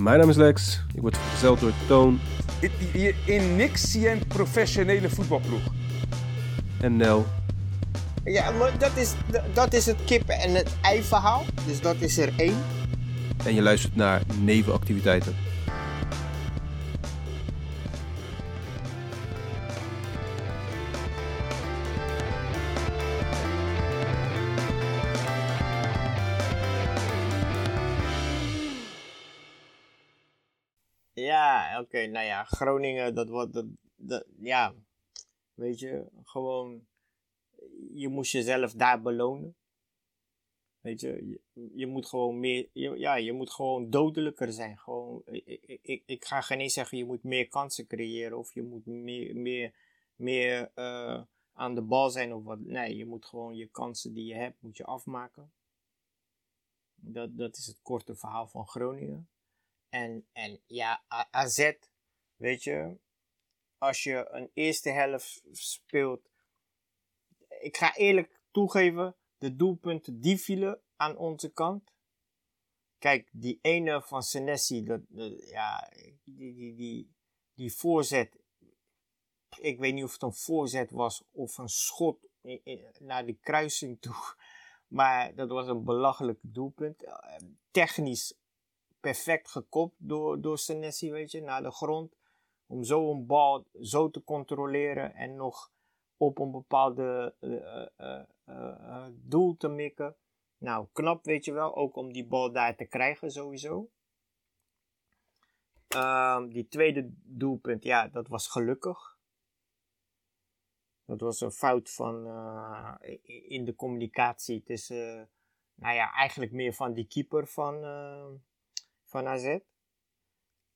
Mijn naam is Lex, ik word vergezeld door Toon In, in, in niks zie je een professionele voetbalploeg. en Nel. Ja, maar dat is, dat is het kippen- en het ei-verhaal. Dus dat is er één. En je luistert naar nevenactiviteiten. Groningen, dat wordt... Dat, ja, weet je, gewoon... Je moest jezelf daar belonen. Weet je, je, je moet gewoon meer... Ja, je moet gewoon dodelijker zijn. Gewoon, ik, ik, ik, ga geen eens zeggen, je moet meer kansen creëren. Of je moet meer, meer, meer eh, aan de bal zijn of wat. Nee, je moet gewoon je kansen die je hebt, moet je afmaken. Dat, dat is het korte verhaal van Groningen. En, en ja, AZ, weet je, als je een eerste helft speelt. Ik ga eerlijk toegeven, de doelpunten die vielen aan onze kant. Kijk, die ene van Senesi, dat, ja, die, die, die, die voorzet. Ik weet niet of het een voorzet was of een schot naar die kruising toe. Maar dat was een belachelijk doelpunt. Eh, Technisch perfect gekopt door, door Senesi, weet je, naar de grond. Om zo een bal zo te controleren en nog op een bepaalde eh, eh, eh, doel te mikken. Nou, knap, weet je wel, ook om die bal daar te krijgen sowieso. Ehm, die tweede doelpunt, ja, dat was gelukkig. Dat was een fout van, in de communicatie tussen, nou ja, eigenlijk meer van die keeper van, eh, van AZ.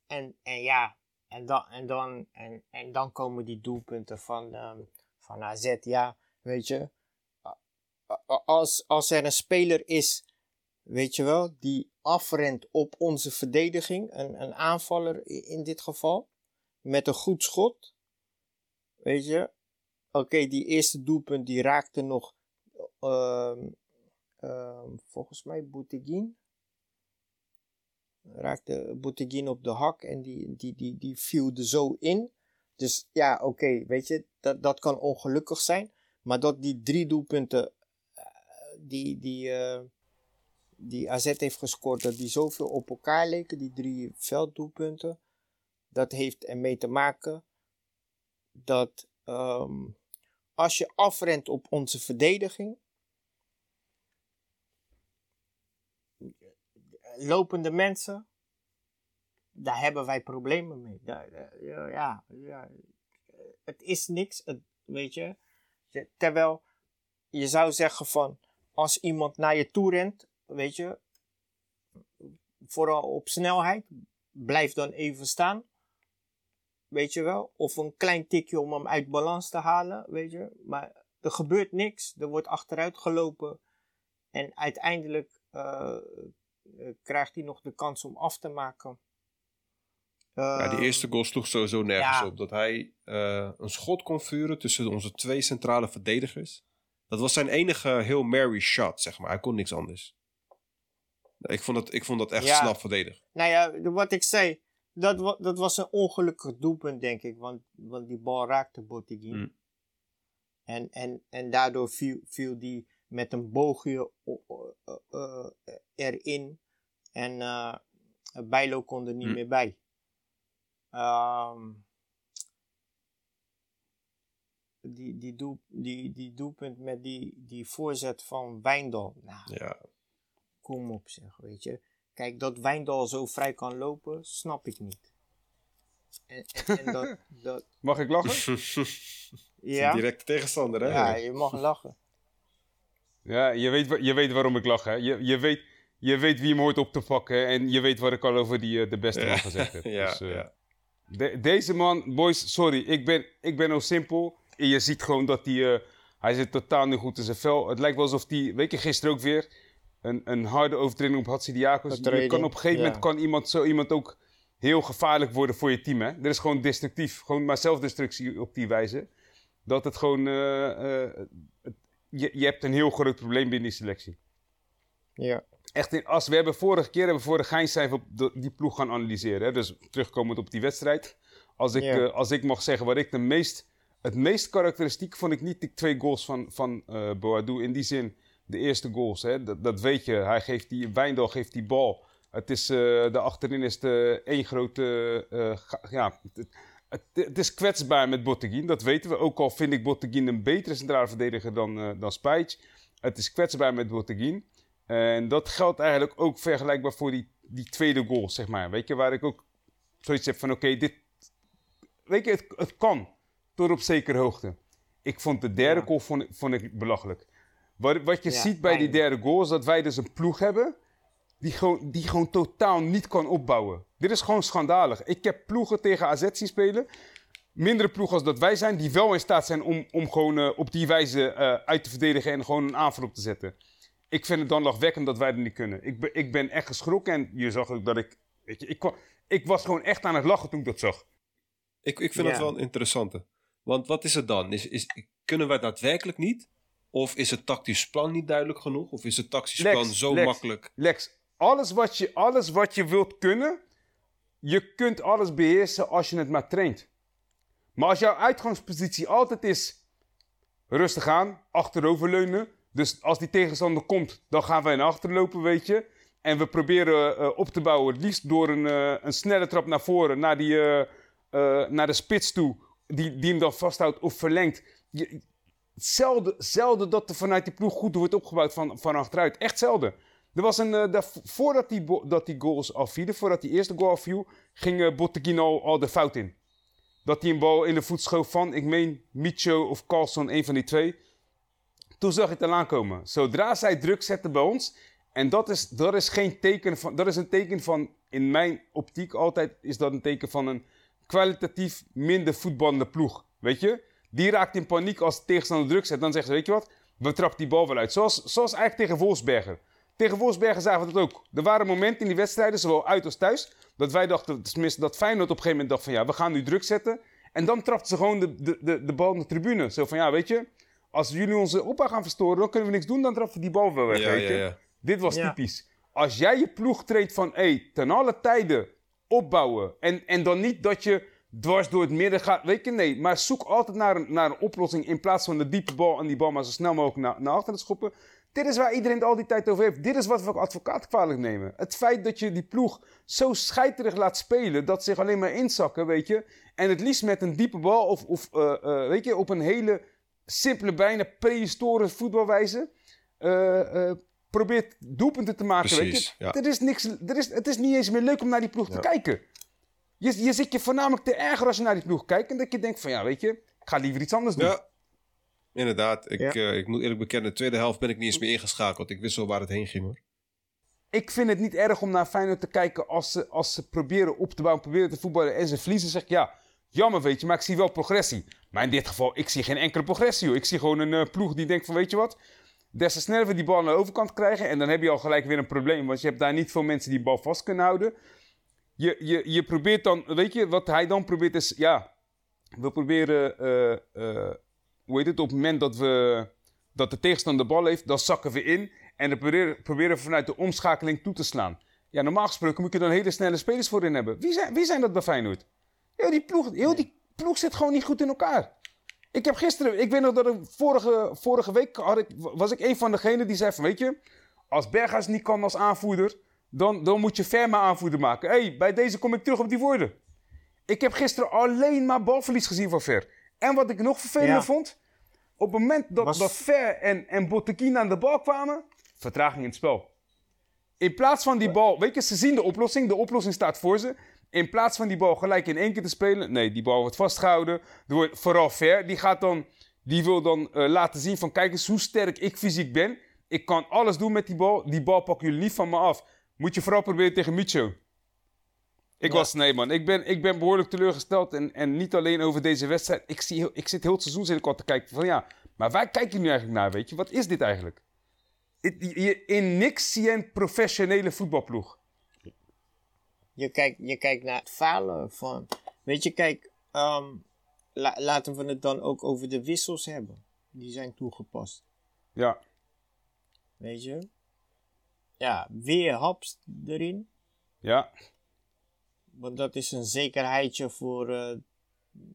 En, en ja, en dan, en, dan, en, en dan komen die doelpunten van, ehm, van AZ. Ja, weet je, als, als er een speler is, weet je wel, die afrent op onze verdediging, een, een aanvaller in dit geval, met een goed schot, weet je, oké, die eerste doelpunt die raakte nog, ehm, ehm, volgens mij Bouteguin raakte Bouteguin op de hak en die, die, die, die viel er zo in. Dus ja, oké, weet je, dat, dat kan ongelukkig zijn. Maar dat die drie doelpunten eh, die, die, eh, die AZ heeft gescoord, dat die zoveel op elkaar leken, die drie velddoelpunten, dat heeft ermee te maken dat ehm, als je afrent op onze verdediging, lopende mensen, daar hebben wij problemen mee. Ja, ja, ja, het is niks, weet je. Te- Terwijl je zou zeggen van, als iemand naar je toe rent, weet je, vooral op snelheid, blijf dan even staan. Weet je wel? Of een klein tikje om hem uit balans te halen, weet je. Maar er gebeurt niks. Er wordt achteruit gelopen. En uiteindelijk eh, krijgt hij nog de kans om af te maken. Ja, die Ehm, eerste goal sloeg sowieso nergens ja. op. Dat hij eh, een schot kon vuren tussen onze twee centrale verdedigers. Dat was zijn enige heel Mary shot, zeg maar. Hij kon niks anders. Ik vond dat, ik vond dat echt Ja. snap verdedigd. Nou ja, wat ik zei, dat, wa- dat was een ongelukkig doelpunt, denk ik. Want, want die bal raakte Bottigui. Mm. En, en, en daardoor viel, viel die met een boogje eh, erin. En eh Bijlo kon er niet Mm. meer bij. Ehm, die, die, doel, die, die doelpunt met die, die voorzet van Wijndal. Nou, Ja. kom op zeg, weet je. Kijk, dat Wijndal zo vrij kan lopen, snap ik niet. En, en, en dat, dat, Mag ik lachen? ja, Directe tegenstander, hè? ja, je mag lachen. Ja, je weet, je weet waarom ik lach, hè? Je, je, weet, je weet wie hem hoort op te pakken en je weet wat ik al over die, eh, de beste man gezegd heb. ja, Dus, eh, ja. de- deze man, boys, sorry, ik ben, ik ben nou simpel. En je ziet gewoon dat hij, eh, hij zit totaal niet goed in zijn vel. Het lijkt wel alsof hij, weet je, gisteren ook weer, een, een harde overtreding op Hatsidiakos. Je kan op een gegeven ja. moment kan iemand, zo iemand ook heel gevaarlijk worden voor je team, hè? Er is gewoon destructief, gewoon maar zelfdestructie op die wijze. Dat het gewoon, eh, eh, het- je, je hebt een heel groot probleem binnen die selectie. Ja. Echt in as. We hebben vorige keer, hebben we voor de gein zijn we op de- die ploeg gaan analyseren. Hè? Dus terugkomend op die wedstrijd. Als ik, Ja. eh, als ik mag zeggen wat ik de meest, het meest karakteristiek vond ik niet die twee goals van, van eh Boadu. In die zin, de eerste goals, hè? Dat, dat weet je. Hij geeft die, Wijndal geeft die bal. Het is, eh de achterin is de één grote, eh, ja, het, is kwetsbaar met Botteguin, dat weten we. Ook al vind ik Botteguin een betere centrale verdediger dan, eh dan. Het is kwetsbaar met Botteguin. En dat geldt eigenlijk ook vergelijkbaar voor die, die tweede goal, zeg maar. Weet je, waar ik ook zoiets heb van, oké, dit... Weet je, het, het kan, tot op zekere hoogte. Ik vond de derde Ja. goal vond, vond ik belachelijk. Wat, wat je Ja, ziet bij die derde goal is dat wij dus een ploeg hebben die gewoon, die gewoon totaal niet kan opbouwen. Dit is gewoon schandalig. Ik heb ploegen tegen AZ zien spelen. Mindere ploegen als dat wij zijn, die wel in staat zijn om, om gewoon eh, op die wijze eh, uit te verdedigen en gewoon een aanval op te zetten. Ik vind het dan lachwekkend dat wij dat niet kunnen. Ik ben, ik ben echt geschrokken en je zag ook dat ik. Weet je, ik, ik was gewoon echt aan het lachen toen ik dat zag. Ik, ik vind Ja. het wel een interessante. Want wat is het dan? Is, is, kunnen wij daadwerkelijk niet? Of is het tactisch plan niet duidelijk genoeg? Of is het tactisch Lex, plan zo Lex. makkelijk? Lex, alles wat, je, alles wat je wilt kunnen, je kunt alles beheersen als je het maar traint. Maar als jouw uitgangspositie altijd is rustig aan, achteroverleunen. Dus als die tegenstander komt, dan gaan wij naar achteren lopen, weet je. En we proberen eh, op te bouwen, het liefst door een, eh, een snelle trap naar voren, naar, die, eh, naar de spits toe, die, die hem dan vasthoudt of verlengt. Je, zelden dat er vanuit die ploeg goed wordt opgebouwd van, van achteruit. Echt zelden. Er was een, eh, voordat die, dat die goals afvielen, voordat die eerste goal afviel, ging uh, al, de fout in. Dat hij een bal in de voet schoof van, ik meen, Micho of Carlson, een van die twee. Toen zag ik het al aankomen. Zodra zij druk zetten bij ons, en dat is, dat is geen teken van, dat is een teken van, in mijn optiek altijd, is dat een teken van een kwalitatief minder voetballende ploeg. Weet je? Die raakt in paniek als de tegenstander druk zet. Dan zeggen ze, weet je wat, we trappen die bal wel uit. Zoals, zoals eigenlijk tegen Wolfsberger. Tegen Wolfsberger zagen we dat ook. Er waren momenten in die wedstrijden, zowel uit als thuis, dat wij dachten, tenminste dat Feyenoord op een gegeven moment dacht van ja, we gaan nu druk zetten. En dan trapten ze gewoon de, de, de, de bal naar de tribune. Zo van ja, weet je, als jullie onze opbouw gaan verstoren, dan kunnen we niks doen, dan trappen we die bal wel weg. Ja, weet ja, je. ja. Dit was Ja. typisch. Als jij je ploeg treedt van, hé, ten alle tijden opbouwen. En, en dan niet dat je dwars door het midden gaat. Weet je, nee. Maar zoek altijd naar een, naar een oplossing in plaats van de diepe bal en die bal maar zo snel mogelijk naar, naar achteren te schoppen. Dit is waar iedereen het al die tijd over heeft. Dit is wat we advocaat kwalijk nemen. Het feit dat je die ploeg zo scheiterig laat spelen, dat ze zich alleen maar inzakken, weet je. En het liefst met een diepe bal of, of eh, eh, weet je, op een hele simpele, bijna prehistorische voetbalwijze. eh, probeert doelpunten te maken, weet Precies, je. ja. Er is niks, er is, het is niet eens meer leuk om naar die ploeg Ja. te kijken. Je, je zit je voornamelijk te erger als je naar die ploeg kijkt. En dat je denkt van, ja, weet je, ik ga liever iets anders doen. Ja, inderdaad. Ik, Ja. eh, ik moet eerlijk bekennen, de tweede helft ben ik niet eens meer ingeschakeld. Ik wist wel waar het heen ging hoor. Ik vind het niet erg om naar Feyenoord te kijken als ze, als ze proberen op te bouwen, proberen te voetballen en ze verliezen. Zeg ik, ja, jammer weet je, maar ik zie wel progressie. Maar in dit geval, ik zie geen enkele progressie hoor. Ik zie gewoon een eh, ploeg die denkt van, weet je wat, des te sneller we die bal aan de overkant krijgen. En dan heb je al gelijk weer een probleem, want je hebt daar niet veel mensen die de bal vast kunnen houden. Je, je, je probeert dan, weet je, wat hij dan probeert is, ja, we proberen, eh, hoe heet het, op het moment dat, we, dat de tegenstander de bal heeft, dan zakken we in. En dan proberen, proberen we vanuit de omschakeling toe te slaan. Ja, normaal gesproken moet je dan hele snelle spelers voorin hebben. Wie zijn, wie zijn dat bij Feyenoord? Heel die, ploeg, heel die ploeg zit gewoon niet goed in elkaar. Ik heb gisteren, ik weet nog dat ik vorige, vorige week had ik, was ik een van degenen die zei van, weet je, als Berghuis niet kan als aanvoerder, dan, dan moet je Verma aanvoerder maken. Hé, hey, bij deze kom ik terug op die woorden. Ik heb gisteren alleen maar balverlies gezien van Ver. En wat ik nog vervelender Ja. vond, op het moment dat, Was- dat Ver en, en aan de bal kwamen, vertraging in het spel. In plaats van die bal, weet je, ze zien de oplossing, de oplossing staat voor ze. In plaats van die bal gelijk in één keer te spelen, nee, die bal wordt vastgehouden. Wordt vooral Ver, die gaat dan, die wil dan eh, laten zien van, kijk eens hoe sterk ik fysiek ben. Ik kan alles doen met die bal, die bal pakken jullie niet van me af. Moet je vooral proberen tegen Micho. Ik Ja. was, nee man, ik ben, ik ben behoorlijk teleurgesteld. En, en niet alleen over deze wedstrijd. Ik, zie, ik zit heel het seizoen zit ik al te kijken van ja, maar waar kijk je nu eigenlijk naar, weet je? Wat is dit eigenlijk? In niks zie je een professionele voetbalploeg. Je kijkt, je kijkt naar het falen van. Weet je, kijk, ehm, la- laten we het dan ook over de wissels hebben. Die zijn toegepast. Ja, Weet je? ja, weer Haps erin. Ja, Want dat is een zekerheidje voor, eh,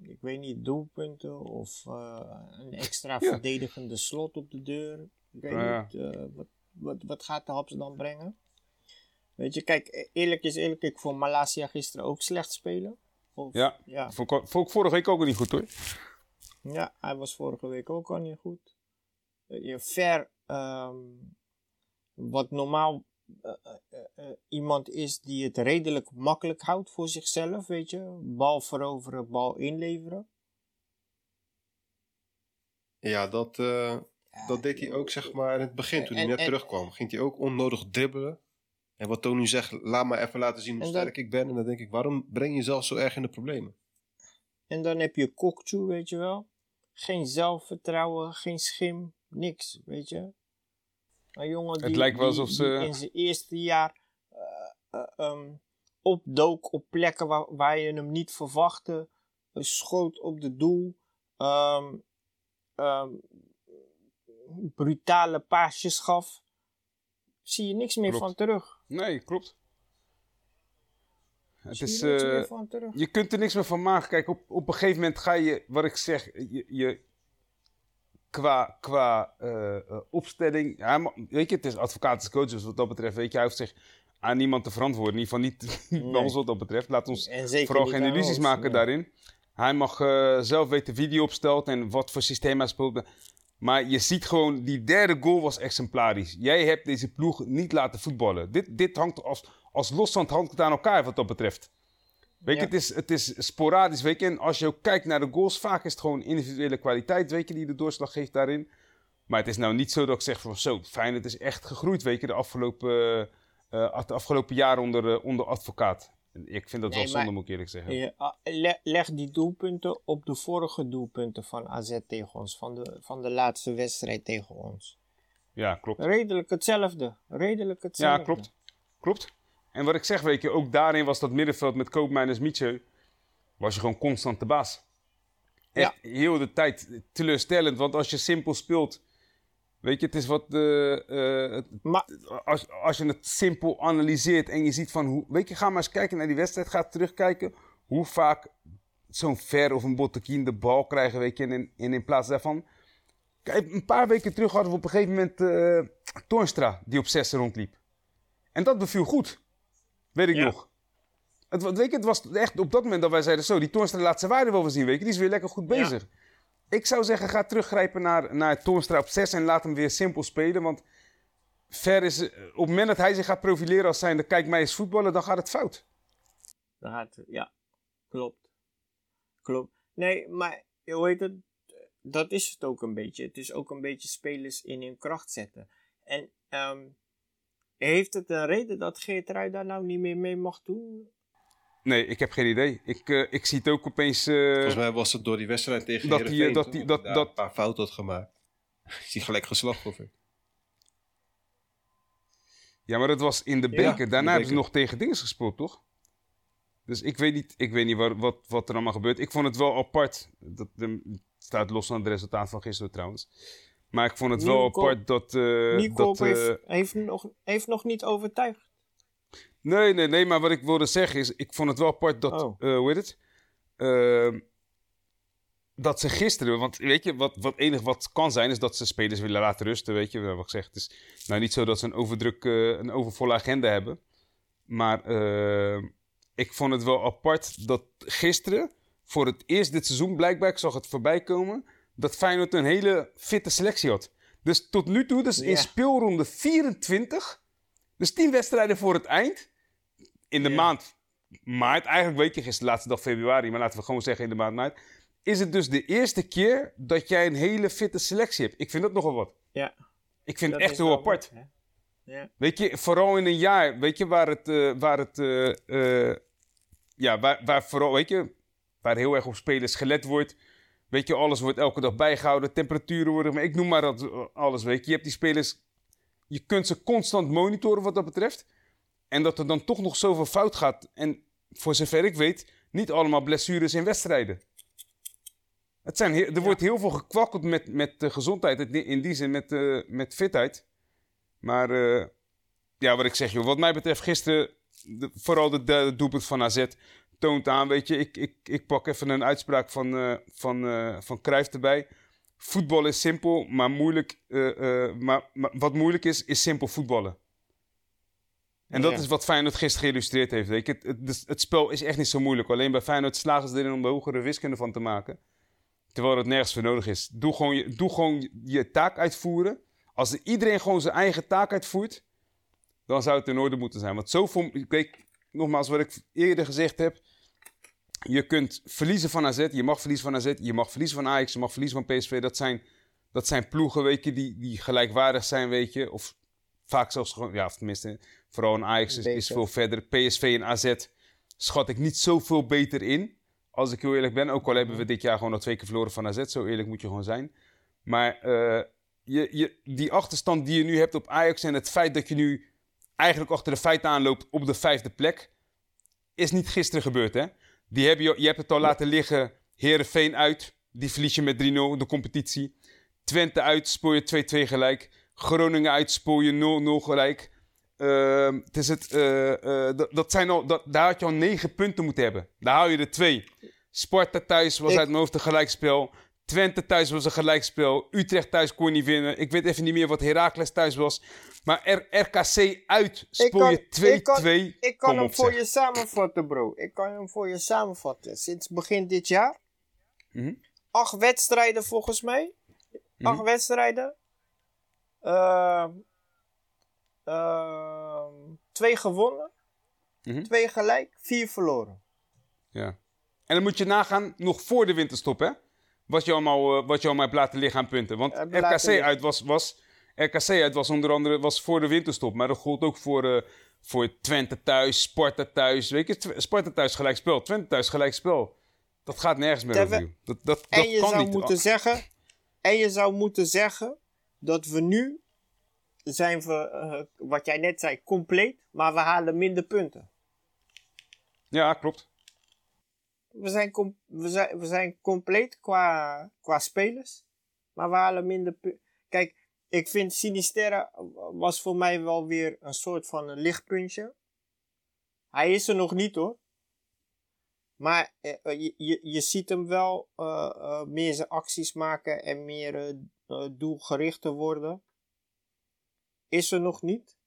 ik weet niet, doelpunten of eh, een extra Ja. verdedigende slot op de deur. Ik weet Ja. niet, eh, wat, wat, wat gaat de Haps dan brengen? Weet je, kijk, eerlijk is eerlijk, ik vond Malasia gisteren ook slecht spelen. Of, ja. ja. Vond ik, vond ik vorige week ook niet goed hoor. Ja, hij was vorige week ook al niet goed. Je ver, ehm, wat normaal iemand is die het redelijk makkelijk houdt voor zichzelf, weet je. Bal veroveren, bal inleveren. Ja, dat, eh, dat deed hij ook zeg maar in het begin, toen hij net en- terugkwam. Ging hij ook onnodig dribbelen. En wat Tony zegt, laat maar even laten zien hoe dat- sterk ik ben. En dan denk ik, waarom breng je jezelf zo erg in de problemen? En dan heb je Kokchu, weet je wel. Geen zelfvertrouwen, geen schim, niks, weet je. Een jongen die, Het lijkt wel alsof ze- in zijn eerste jaar eh, eh, ehm, opdook op plekken waar, waar je hem niet verwachtte. Schoot op de doel. ehm, ehm, brutale paasjes gaf. Zie je niks meer Klopt. van terug. Nee, klopt. Het Zie is, je eh, je kunt er niks meer van maken. Kijk, op, op een gegeven moment ga je, wat ik zeg, je, je qua, qua eh, eh, opstelling. Ja, weet je, het is advocaat is coach, dus wat dat betreft, weet je, hij hoeft zich aan niemand te verantwoorden. In ieder geval niet bij ons wat dat betreft. Laat ons vooral geen illusies ons, maken nee. daarin. Hij mag eh, zelf weten wie die opstelt en wat voor systeem hij speelt. Maar je ziet gewoon, die derde goal was exemplarisch. Jij hebt deze ploeg niet laten voetballen. Dit, dit hangt als, als loszand hangt het aan elkaar wat dat betreft. Weet je, Ja. het is, het is sporadisch, weet je. En als je ook kijkt naar de goals, vaak is het gewoon individuele kwaliteit, weet je, die de doorslag geeft daarin. Maar het is nou niet zo dat ik zeg van zo, fijn, het is echt gegroeid, weet je, de afgelopen, de afgelopen jaren onder, eh, onder advocaat. Ik vind dat Nee, wel zonde, moet ik eerlijk zeggen. Je, ah, le- leg die doelpunten op de vorige doelpunten van AZ tegen ons. Van de, van de laatste wedstrijd tegen ons. Ja, klopt. Redelijk hetzelfde. Redelijk hetzelfde. Ja, klopt. Klopt. En wat ik zeg, weet je, ook daarin was dat middenveld met Koopmeiners Mietje, was je gewoon constant de baas. Echt heel de tijd teleurstellend, want als je simpel speelt, weet je, het is wat, eh, eh, het- Maar als, als je het simpel analyseert en je ziet van, hoe, weet je, ga maar eens kijken naar die wedstrijd, ga terugkijken hoe vaak zo'n Ver of een Bottekin de bal krijgen, weet je, en, in- en in plaats daarvan, kijk, een paar weken terug hadden we op een gegeven moment Toornstra die op 6 rondliep. En dat beviel goed. Weet ik Ja. nog. Het, weet je, het was echt op dat moment dat wij zeiden: zo, die Toornstra laat zijn waarde wel weer zien. Weet je, die is weer lekker goed Ja. bezig. Ik zou zeggen: ga teruggrijpen naar, naar Toornstra op 6 en laat hem weer simpel spelen. Want Ver is, eh, op het moment dat hij zich gaat profileren als zijnde: kijk mij eens voetballen, dan gaat het fout. dan gaat het- ja, klopt. Klopt. Nee, maar hoe heet het? Dat is het ook een beetje. Het is ook een beetje spelers in hun kracht zetten. En ehm, heeft het een reden dat Geertrui daar nou niet meer mee mag doen? Nee, ik heb geen idee. Ik, eh, ik zie het ook opeens. eh, Volgens mij was het door die wedstrijd tegen Dat Heerenveen, die, eh, dat die- dat- dat- een paar fouten had gemaakt. Is hij gelijk geslachtofferd. Ja, maar dat was in de beker. Daarna de hebben ze beker. nog tegen dingen gespeeld, toch? Dus ik weet niet, ik weet niet wat, wat, wat er allemaal gebeurt. Ik vond het wel apart. Dat, de, staat los van het resultaat van gisteren trouwens. Maar ik vond het wel apart dat... Nico dat eh, heeft, heeft, nog, heeft nog niet overtuigd. nee, nee, nee. Maar wat ik wilde zeggen is... Ik vond het wel apart dat... Oh. eh, hoe heet het? Ehm, dat ze gisteren... Want weet je, wat, wat enig wat kan zijn... is dat ze spelers willen laten rusten. Weet je, wat ik zeg. Het is nou niet zo dat ze een overdruk... een overvolle agenda hebben. Maar eh, ik vond het wel apart dat gisteren, voor het eerst dit seizoen blijkbaar, ik zag het voorbij komen, dat Feyenoord een hele fitte selectie had. Dus tot nu toe, dus in speelronde 24, dus 10 wedstrijden voor het eind, in de maand maart, eigenlijk weet je, gisteren laatste dag februari, maar laten we gewoon zeggen in de maand maart, is het dus de eerste keer dat jij een hele fitte selectie hebt. Ik vind dat nogal wat. Ja. Ik vind Dat het echt heel apart. goed? Ja. Weet je, vooral in een jaar, weet je, waar het, eh, waar het, eh, eh, ja, waar, waar vooral, weet je, waar heel erg op spelers gelet wordt. Weet je, alles wordt elke dag bijgehouden, temperaturen worden, maar ik noem maar dat eh, alles, weet je. Je hebt die spelers, je kunt ze constant monitoren wat dat betreft. En dat er dan toch nog zoveel fout gaat. En voor zover ik weet, niet allemaal blessures in wedstrijden. Het zijn er wordt heel veel gekwakkeld met, met de gezondheid, in die- in die zin met, eh, met fitheid. Maar eh, ja, wat ik zeg, joh. Wat mij betreft, gisteren, de- vooral de derde doelpunt van AZ, toont aan, weet je. Ik, ik, ik pak even een uitspraak van, eh van, eh van Cruijff erbij. Voetbal is simpel, maar moeilijk. eh, maar, maar wat moeilijk is, is simpel voetballen. En dat is wat Feyenoord gisteren geïllustreerd heeft. Weet je. Het, het, dus het spel is echt niet zo moeilijk. Alleen bij Feyenoord slagen ze erin om er hogere wiskunde van te maken. Terwijl het nergens voor nodig is. Doe gewoon je, doe gewoon je, taak uitvoeren. Als er iedereen gewoon zijn eigen taak uitvoert, dan zou het in orde moeten zijn. Want zoveel, kijk, nogmaals wat ik eerder gezegd heb. Je kunt verliezen van AZ, je mag verliezen van AZ, je mag verliezen van Ajax, je mag verliezen van PSV. Dat zijn, dat zijn ploegen, weet je, die, die gelijkwaardig zijn, weet je. Of vaak zelfs gewoon, ja, of tenminste, vooral een Ajax is, is veel verder. PSV en AZ schat ik niet zoveel beter in. Als ik heel eerlijk ben. Ook al hebben we dit jaar gewoon nog twee keer verloren van AZ. Zo eerlijk moet je gewoon zijn. Maar eh, je, je, die achterstand die je nu hebt op Ajax en het feit dat je nu eigenlijk achter de feiten aanloopt op de vijfde plek, is niet gisteren gebeurd, hè? Die heb je, je hebt het al laten liggen. Herenveen uit, die verlies je met 3-0 de competitie. Twente uit, spoor je 2-2 gelijk. Groningen uit, spoor je 0-0 gelijk. Ehm, het is het, eh, eh, dat, zijn al, dat, daar had je al negen punten moeten hebben. Daar haal je er twee. Sparta thuis was Ik- uit mijn hoofd een gelijkspel. Twente thuis was een gelijkspel. Utrecht thuis kon je niet winnen. Ik weet even niet meer wat Heracles thuis was. Maar R- RKC uit kan- je 2-2. ik kan, ik kan hem op, voor zeg. je samenvatten, bro. Ik kan hem voor je samenvatten. Sinds begin dit jaar. Mhm. Acht wedstrijden volgens mij. Acht Mhm. wedstrijden. Ehm, ehm, twee gewonnen. Mhm. Twee gelijk. Vier verloren. Ja. En dan moet je nagaan, nog voor de winterstop, hè? Wat je allemaal, eh, wat je allemaal hebt laten liggen aan punten. Want RKC uit was, was, RKC uit was onder andere was voor de winterstop. Maar dat gold ook voor, eh, voor Twente thuis, Sparta thuis. Weet je, Sparta thuis gelijk spel, Twente thuis gelijk spel. Dat gaat nergens meer over. Dat, dat, dat En je kan zou niet. moeten zeggen. En je zou moeten zeggen. Dat we nu. Zijn we, eh, wat jij net zei, compleet. Maar we halen minder punten. Ja, klopt. We zijn, we zijn, we zijn compleet qua, qua spelers. Maar we halen minder. Kijk, ik vind Sinisterra was voor mij wel weer een soort van een lichtpuntje. Hij is er nog niet hoor. Maar eh, eh, je, je, ziet hem wel eh, meer zijn acties maken en meer doelgerichter worden. Is er nog niet.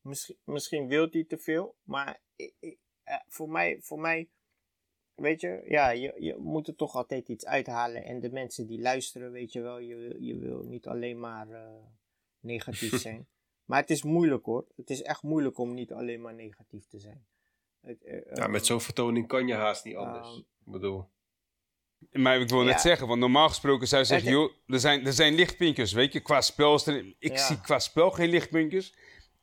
Misschien, misschien wil hij te veel. Maar voor, mij, voor mij, weet je, ja, je, je moet er toch altijd iets uithalen. En de mensen die luisteren, weet je wel, je, wil- je wil niet alleen maar eh, negatief zijn. maar het is moeilijk hoor. Het is echt moeilijk om niet alleen maar negatief te zijn. Het, eh, Ja, met eh, zo'n vertoning kan je haast niet anders. Ehm, ik bedoel, Maar ik wil net Ja. zeggen, want normaal gesproken zou je zeggen, joh, er zijn, er zijn lichtpuntjes, weet je, qua spel. er- ik Ja. zie qua spel geen lichtpuntjes.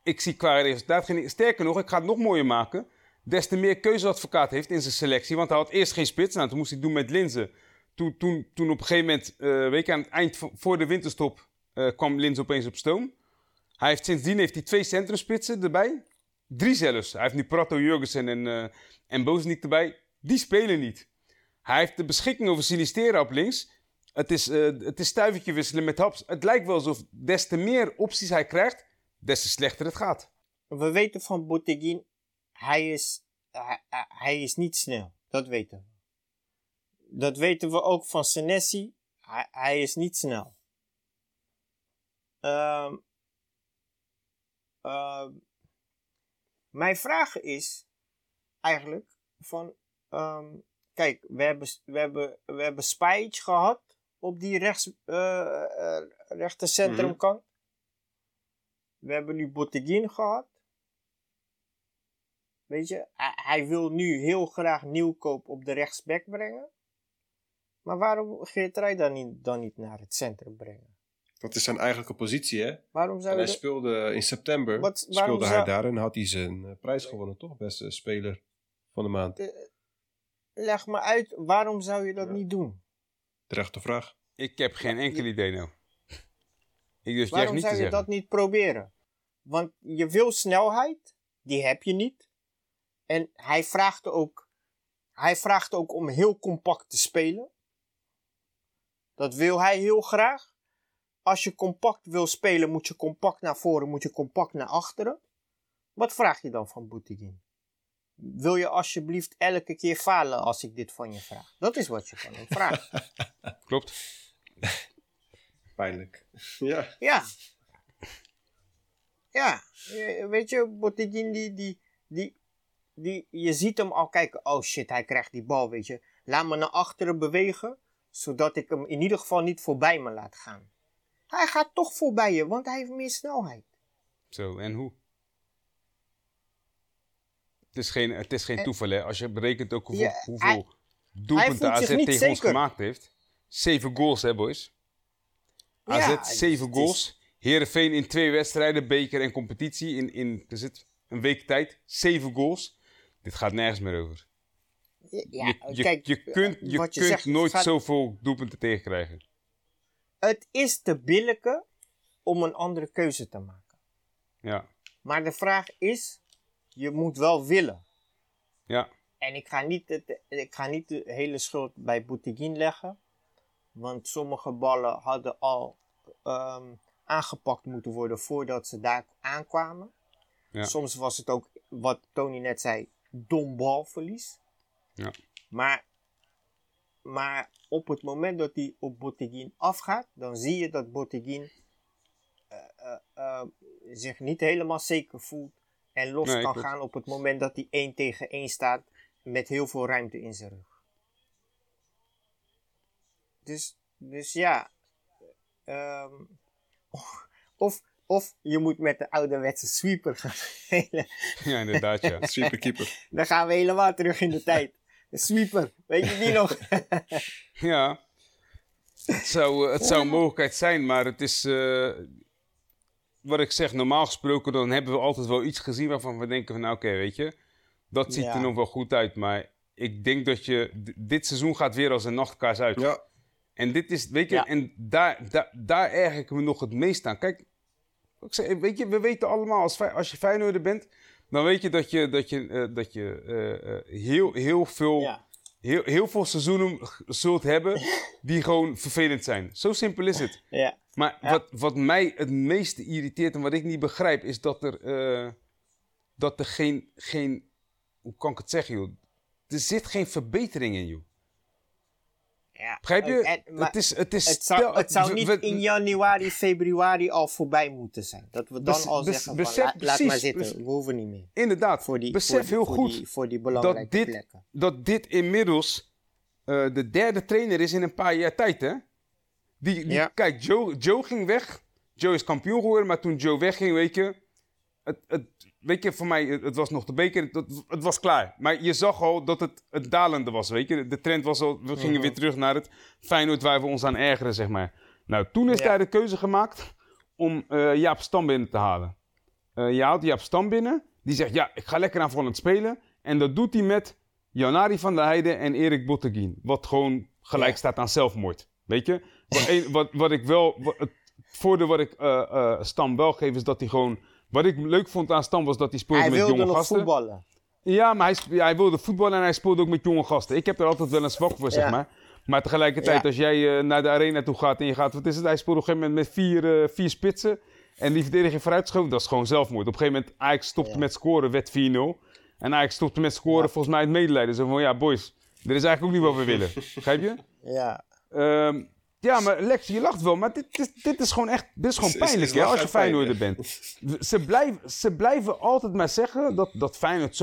Ik zie qua resultaat geen... Sterker nog, ik ga het nog mooier maken. Des te meer keuzeadvocaat heeft in zijn selectie. Want hij had eerst geen spits. Nou, toen moest hij doen met Linzen. Toen, toen, toen op een gegeven moment, eh, weet aan het eind voor de winterstop, eh, kwam Linzen opeens op stoom. Hij heeft, sindsdien heeft hij twee centrumspitsen erbij. Drie zelfs. Hij heeft nu Prato, Jurgensen en, eh en Bozeniek erbij. Die spelen niet. Hij heeft de beschikking over Sinistera op links. Het is, eh, het is stuivertje wisselen met Haps. Het lijkt wel alsof des te meer opties hij krijgt, des te slechter het gaat. we weten van Bouteguin, hij is, hij, is niet snel. Dat weten we. Dat weten we ook van Senesi. Hij, hij is niet snel. Ehm, ehm, mijn vraag is eigenlijk van, ehm, kijk, we hebben, we hebben, we hebben Spajic gehad op die rechts, eh, eh, rechter centrumkant. We hebben nu Botteguin gehad. Weet je, hij, hij wil nu heel graag Nieuwkoop op de rechtsback brengen. Maar waarom Geertrui dan niet, dan niet naar het centrum brengen? dat is zijn eigenlijke positie, hè? Waarom En zou hij je... de- speelde in september, Wat- waarom speelde hij zou- daar en had hij zijn eh, prijs gewonnen, toch? Beste speler van de maand. Leg me uit, waarom zou je dat Ja. niet doen? Terechte vraag. Ik heb geen enkel idee nou. Ik Waarom niet te zou je zeggen. dat niet proberen? Want je wil snelheid, die heb je niet. En hij vraagt ook, hij vraagt ook om heel compact te spelen. Dat wil hij heel graag. als je compact wil spelen, moet je compact naar voren, moet je compact naar achteren. Wat vraag je dan van Boutigin? Wil je alsjeblieft elke keer falen als ik dit van je vraag? Dat is wat je van hem vraagt. Klopt. Pijnlijk. Ja. Ja. Ja, weet je, Boutigin die, die, die, die, je ziet hem al kijken, oh shit, hij krijgt die bal, weet je. Laat me naar achteren bewegen, zodat ik hem in ieder geval niet voorbij me laat gaan. Hij gaat toch voorbij je, want hij heeft meer snelheid. Zo, en hoe? Het is geen, het is geen En- toeval, hè. Als je berekent ook hoeveel, Ja, hoeveel hij doelpunten AZ tegen ons gemaakt heeft. Zeven goals, hè, boys? AZ, Ja, zeven goals. Heerenveen in twee wedstrijden, beker en competitie. In, in is het, een week tijd, zeven goals. Dit gaat nergens meer over. Ja, je, je, kijk, je kunt, je kunt zegt, nooit gaat- zoveel doelpunten tegenkrijgen. Het is te billijke om een andere keuze te maken. Ja, Maar de vraag is, je moet wel willen. ja, En ik ga niet, het, ik ga niet de hele schuld bij Boutigin leggen. Want sommige ballen hadden al ehm, aangepakt moeten worden voordat ze daar aankwamen. Ja. Soms was het ook, wat Tony net zei, dom balverlies. Ja. Maar, maar op het moment dat hij op Boutigin afgaat, dan zie je dat Boutigin eh, eh, eh, zich niet helemaal zeker voelt en los Nee, kan gaan op het moment dat hij 1 tegen 1 staat met heel veel ruimte in zijn rug. Dus, dus ja. ehm, of, of je moet met de ouderwetse sweeper gaan spelen. ja, inderdaad, ja. Sweeperkeeper. Dan gaan we helemaal terug in de tijd. De sweeper, weet je die nog? Ja, het zou, eh, het zou een mogelijkheid zijn, maar het is. eh, wat ik zeg, normaal gesproken, dan hebben we altijd wel iets gezien waarvan we denken: van nou, oké, weet je, dat ziet Ja. er nog wel goed uit. Maar ik denk dat je. Dit seizoen gaat weer als een nachtkaars uit. Ja. En dit is, weet je, Ja. en daar, daar, daar erger ik me nog het meest aan. Kijk, ik zeg, weet je, we weten allemaal, als, als je Feyenoorder bent, dan weet je dat je, dat je, eh, dat je eh, eh, heel, heel veel ja. heel, heel veel seizoenen zult hebben die gewoon vervelend zijn. Zo simpel is het. ja. Maar Ja. wat, wat mij het meeste irriteert en wat ik niet begrijp, is dat er, dat er geen, geen. Hoe kan ik het zeggen, joh? Er zit geen verbetering in, joh. Ja. Begrijp je? En- het is. Het, is het zou, het niet we- in januari, februari al voorbij moeten zijn. Dat we dan Bes- al bes- zeggen van, besef la- laat precies, maar zitten, bes- we hoeven niet meer. Inderdaad, Voor die, besef voor die- heel voor goed Die, voor die belangrijke dat dit, plekken. dat dit inmiddels eh, de derde trainer is in een paar jaar tijd, hè? Die, die, Ja. Kijk, Joe, Joe ging weg. Joe is kampioen geworden, maar toen Joe wegging, weet je... Het, het, weet je, voor mij, het, het was nog de beker, het, het was klaar. Maar je zag al dat het, het dalende was, weet je. De trend was al, we gingen Mhm. weer terug naar het Feyenoord waar we ons aan ergeren, zeg maar. Nou, toen is Ja. daar de keuze gemaakt om eh, Jaap Stam binnen te halen. Eh, je haalt Jaap Stam binnen. Die zegt, ja, ik ga lekker aanvallend spelen. En dat doet hij met Janari van der Heijden en Erik Botteguin. Wat gewoon gelijk Ja. staat aan zelfmoord. Weet je? Wat, wat, wat ik wel... Wat, het voordeel wat ik eh, Stam wel geef, is dat hij gewoon... Wat ik leuk vond aan Stam was dat hij speelde Hij met wilde jonge nog gasten. voetballen. Ja, maar hij, hij wilde voetballen en hij speelde ook met jonge gasten. Ik heb er altijd wel een zwak voor, zeg Ja. maar. Maar tegelijkertijd, Ja. als jij eh, naar de arena toe gaat en je gaat... Wat is het? Hij speelde op een gegeven moment met vier, eh, vier spitsen. En die verdediging vooruitschoven, dat is gewoon zelfmoord. Op een gegeven moment, Ajax stopte Ja. met scoren, werd 4-0. En Ajax stopte met scoren, volgens mij het medelijden. Zo van, ja, boys, dit is eigenlijk ook niet wat we willen. Begrijp je? Ja, Ehm, ja, maar Lex, je lacht wel, maar dit, is- dit is gewoon echt, dit is gewoon pijnlijk, hè, als je Feyenoorder bent. Ze blijven, ze blijven altijd maar zeggen dat, dat Feyenoord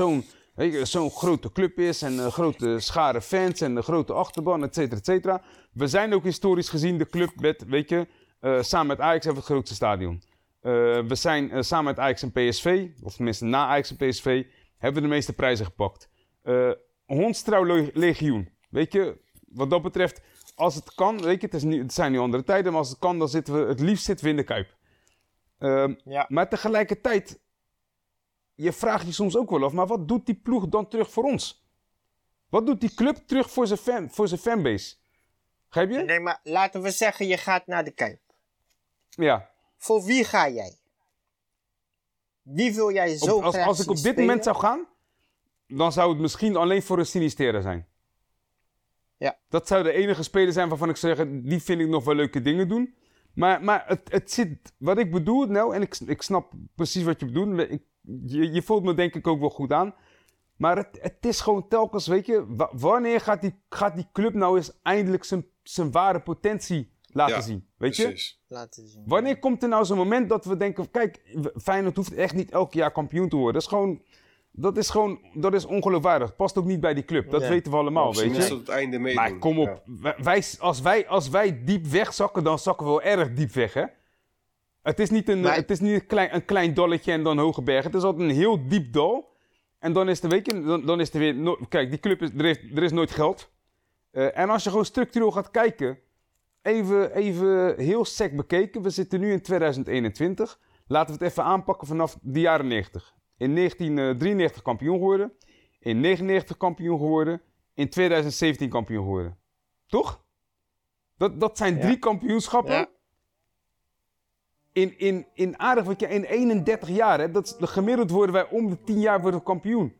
zo'n grote club is en een grote schare fans en een grote achterban, et cetera, et cetera. We zijn ook historisch gezien de club met, weet je, eh, samen met Ajax hebben we het grootste stadion. Eh, we zijn eh, samen met Ajax en PSV, of tenminste na Ajax en PSV, hebben we de meeste prijzen gepakt. Eh Hondstrouw le- legioen. Weet je, wat dat betreft, als het kan, weet je, het, is nu, het zijn nu andere tijden, maar als het kan, dan zitten we, het liefst zitten we in de Kuip. Ehm, ja. maar tegelijkertijd, je vraagt je soms ook wel af, maar wat doet die ploeg dan terug voor ons? Wat doet die club terug voor zijn, fan, voor zijn fanbase? Begrijp je? Nee, maar laten we zeggen, je gaat naar de Kuip. Ja. Voor wie ga jij? Wie wil jij zo Op- als, graag als ik op dit spelen? moment zou gaan, dan zou het misschien alleen voor een Sinistera zijn. Ja. Dat zou de enige speler zijn waarvan ik zou zeggen, die vind ik nog wel leuke dingen doen. Maar, maar het, het zit, wat ik bedoel nou, en ik, ik snap precies wat je bedoelt. Ik, je, je voelt me denk ik ook wel goed aan. Maar het, het is gewoon telkens, weet je, wa- wanneer gaat die, gaat die club nou eens eindelijk zijn, zijn ware potentie laten Ja, zien? Weet je? Precies. Laten zien. Wanneer komt er nou zo'n moment dat we denken, kijk, Feyenoord hoeft echt niet elk jaar kampioen te worden. Dat is gewoon, dat is gewoon, dat is ongeloofwaardig. Past ook niet bij die club. Dat Ja. weten we allemaal, weet je. tot het einde meedoen. Maar kom op, wij, wij- als, wij, als wij diep wegzakken, dan zakken we wel erg diep weg, hè? Het is niet een, Maar- het is niet een, klein, een klein dalletje en dan hoge bergen. Het is altijd een heel diep dal. En dan is er, weet je, dan, dan is er weer... no- kijk, die club is... Er, heeft, er is nooit geld. Eh, en als je gewoon structureel gaat kijken... Even, even heel sec bekeken. We zitten nu in 2021. Laten we het even aanpakken vanaf de jaren 90. In 1993 kampioen geworden. In 99 kampioen geworden. In 2017 kampioen geworden. Toch? Dat, dat zijn Ja. drie kampioenschappen. Ja. In, in, in aardig wat je in 31 jaar. Hè? Dat gemiddeld worden wij om de 10 jaar worden kampioen.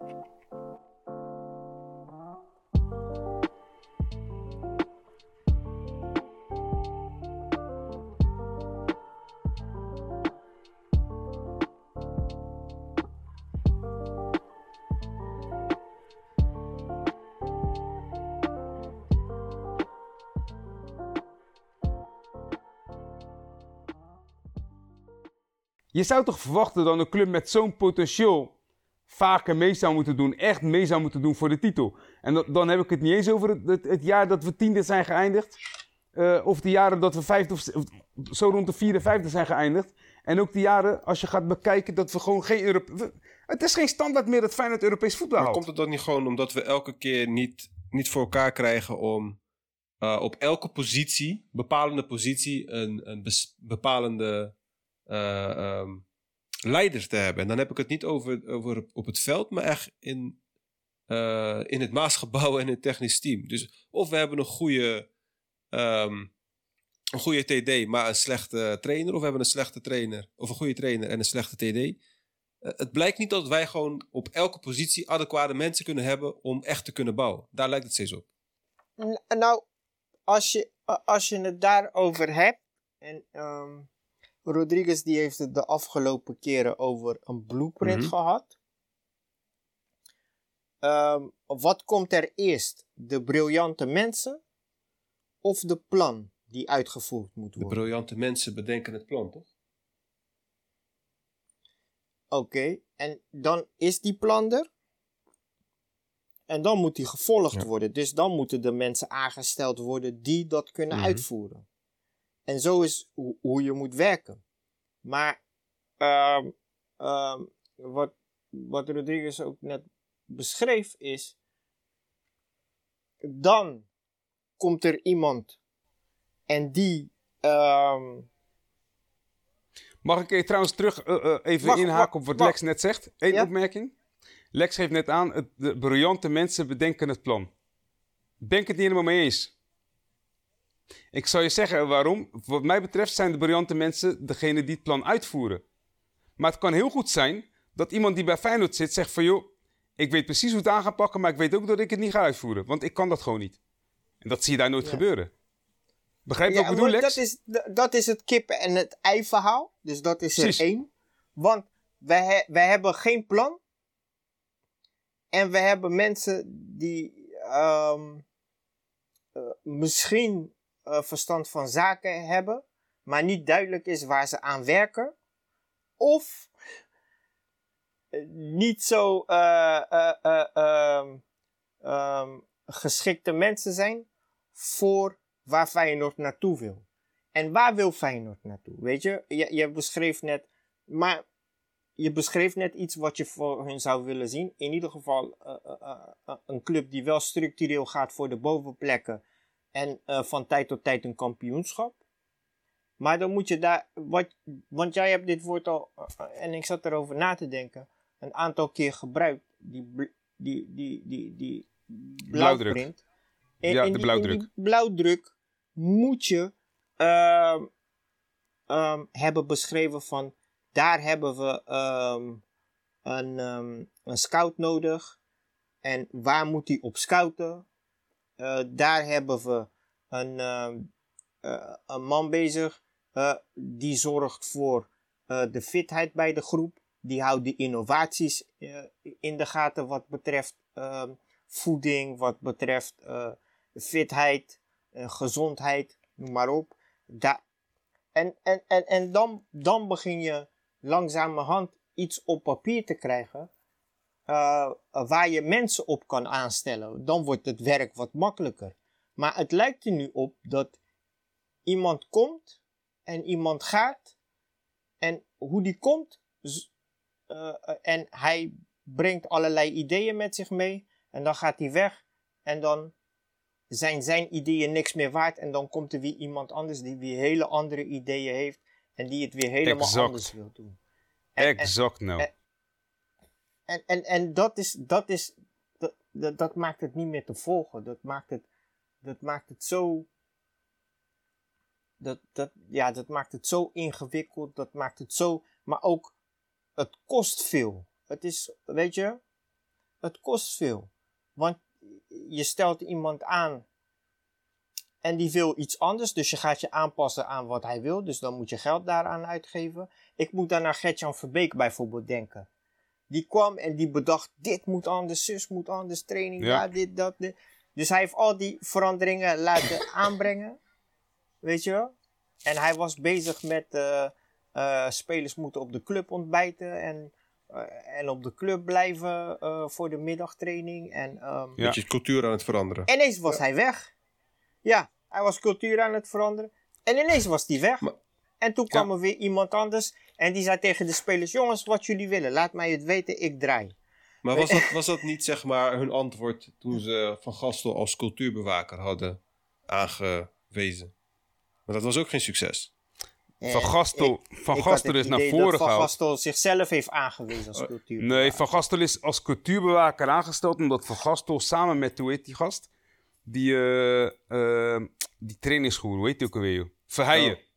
Je zou toch verwachten dat een club met zo'n potentieel vaker mee zou moeten doen. Echt mee zou moeten doen voor de titel. En dan heb ik het niet eens over het, het, jaar dat we tiende zijn geëindigd. eh, of de jaren dat we vijfde of, of zo rond de vierde, vijfde zijn geëindigd. En ook de jaren, als je gaat bekijken, dat we gewoon geen Europe... Het is geen standaard meer dat Feyenoord Europees voetbal Maar haalt. komt het dan niet gewoon omdat we elke keer niet, niet voor elkaar krijgen om eh, op elke positie, bepalende positie, een, een bepalende eh, ehm, leider te hebben? En dan heb ik het niet over, over op het veld, maar echt in, eh, in het Maasgebouw en het technisch team. Dus of we hebben een goede, ehm, een goede TD, maar een slechte trainer, of we hebben een slechte trainer, of een goede trainer en een slechte TD. Eh, het blijkt niet dat wij gewoon op elke positie adequate mensen kunnen hebben om echt te kunnen bouwen. Daar lijkt het steeds op. Nou, als je, als je het daarover hebt. En ehm, Rodriguez die heeft het de afgelopen keren over een blueprint Mhm. gehad. Ehm, wat komt er eerst? De briljante mensen of de plan die uitgevoerd moet De worden? briljante mensen bedenken het plan, toch? Oké, en dan is die plan er. En dan moet die gevolgd Ja. worden. Dus dan moeten de mensen aangesteld worden die dat kunnen Mhm. uitvoeren. En zo is ho- hoe je moet werken. Maar ehm, ehm, wat, wat Rodriguez ook net beschreef is. Dan komt er iemand en die. ehm, Mag ik eh, trouwens terug eh, eh, even inhaken op wat. Lex net zegt? Eén Ja? opmerking. Lex geeft net aan, het, de briljante mensen bedenken het plan. Ben ik het niet helemaal mee eens. Ik zal je zeggen waarom. Wat mij betreft zijn de briljante mensen degene die het plan uitvoeren. Maar het kan heel goed zijn dat iemand die bij Feyenoord zit zegt van... joh, ik weet precies hoe het aan gaat pakken, maar ik weet ook dat ik het niet ga uitvoeren. Want ik kan dat gewoon niet. En dat zie je daar nooit Ja. gebeuren. Begrijp je Ja, wat ik bedoel, Lex? dat is, dat is het kippen en het ei verhaal. Dus dat is Precies. er één. Want wij, he- wij hebben geen plan. En we hebben mensen die ehm, eh, misschien eh, verstand van zaken hebben, maar niet duidelijk is waar ze aan werken. Of eh, niet zo eh, eh, eh, ehm, ehm, geschikte mensen zijn voor waar Feyenoord naartoe wil. En waar wil Feyenoord naartoe? Weet je, je, je beschreef net, maar je beschreef net iets wat je voor hun zou willen zien. In ieder geval een club die wel structureel gaat voor de bovenplekken en eh, van tijd tot tijd een kampioenschap. Maar dan moet je daar, wat, want jij hebt dit woord al, eh, en ik zat erover na te denken, een aantal keer gebruikt, die, die, die, die, die Blauwdruk. blauwprint. En Ja, de die- blauwdruk. Die blauwdruk moet je ehm, ehm, hebben beschreven van daar hebben we ehm, een, een scout nodig. En waar moet hij op scouten? Eh, daar hebben we een, ehm, eh, een man bezig Eh, die zorgt voor de fitheid bij de groep. Die houdt de innovaties in de gaten wat betreft ehm, voeding, wat betreft fitheid, gezondheid, noem maar op. Da en en, en, en dan, dan begin je langzamerhand iets op papier te krijgen eh, waar je mensen op kan aanstellen. Dan wordt het werk wat makkelijker. Maar het lijkt er nu op dat iemand komt en iemand gaat. En hoe die komt, eh, en hij brengt allerlei ideeën met zich mee. En dan gaat hij weg. En dan zijn zijn ideeën niks meer waard. En dan komt er weer iemand anders die weer hele andere ideeën heeft. En die het weer helemaal Exact. anders wil doen. En- en- Exact nou. en- en, en, en dat is, dat is, dat, dat, maakt het niet meer te volgen. Dat maakt het, dat maakt het zo, dat, dat, ja, dat maakt het zo ingewikkeld. Dat maakt het zo, maar ook, het kost veel. Het is, weet je, het kost veel. Want je stelt iemand aan en die wil iets anders. Dus je gaat je aanpassen aan wat hij wil. Dus dan moet je geld daaraan uitgeven. Ik moet dan naar Gertjan Verbeek bijvoorbeeld denken. Die kwam en die bedacht, dit moet anders, zus moet anders, training, Ja. ja. dit, dat, dit. Dus hij heeft al die veranderingen laten aanbrengen. Weet je wel? En hij was bezig met, eh, eh, spelers moeten op de club ontbijten en, eh, en op de club blijven eh, voor de middagtraining. En ehm, Ja. Beetje cultuur aan het veranderen. en ineens was hij weg. Ja, hij was cultuur aan het veranderen. En ineens was hij weg. Maar- en toen kwam er weer iemand anders. En die zei tegen de spelers: Jongens, wat jullie willen, laat mij het weten, ik draai. Maar was dat, was dat niet zeg maar hun antwoord toen ze Van Gastel als cultuurbewaker hadden aangewezen? Want dat was ook geen succes. Van Gastel, Ik- Van ik Gastel is naar voren dat Van. Gastel zichzelf heeft aangewezen als cultuur. Nee, Van Gastel is als cultuurbewaker aangesteld omdat Van Gastel samen met, hoe heet die gast? Die, eh eh die trainingsgoer, hoe heet die ook alweer? Verheijen. Oh.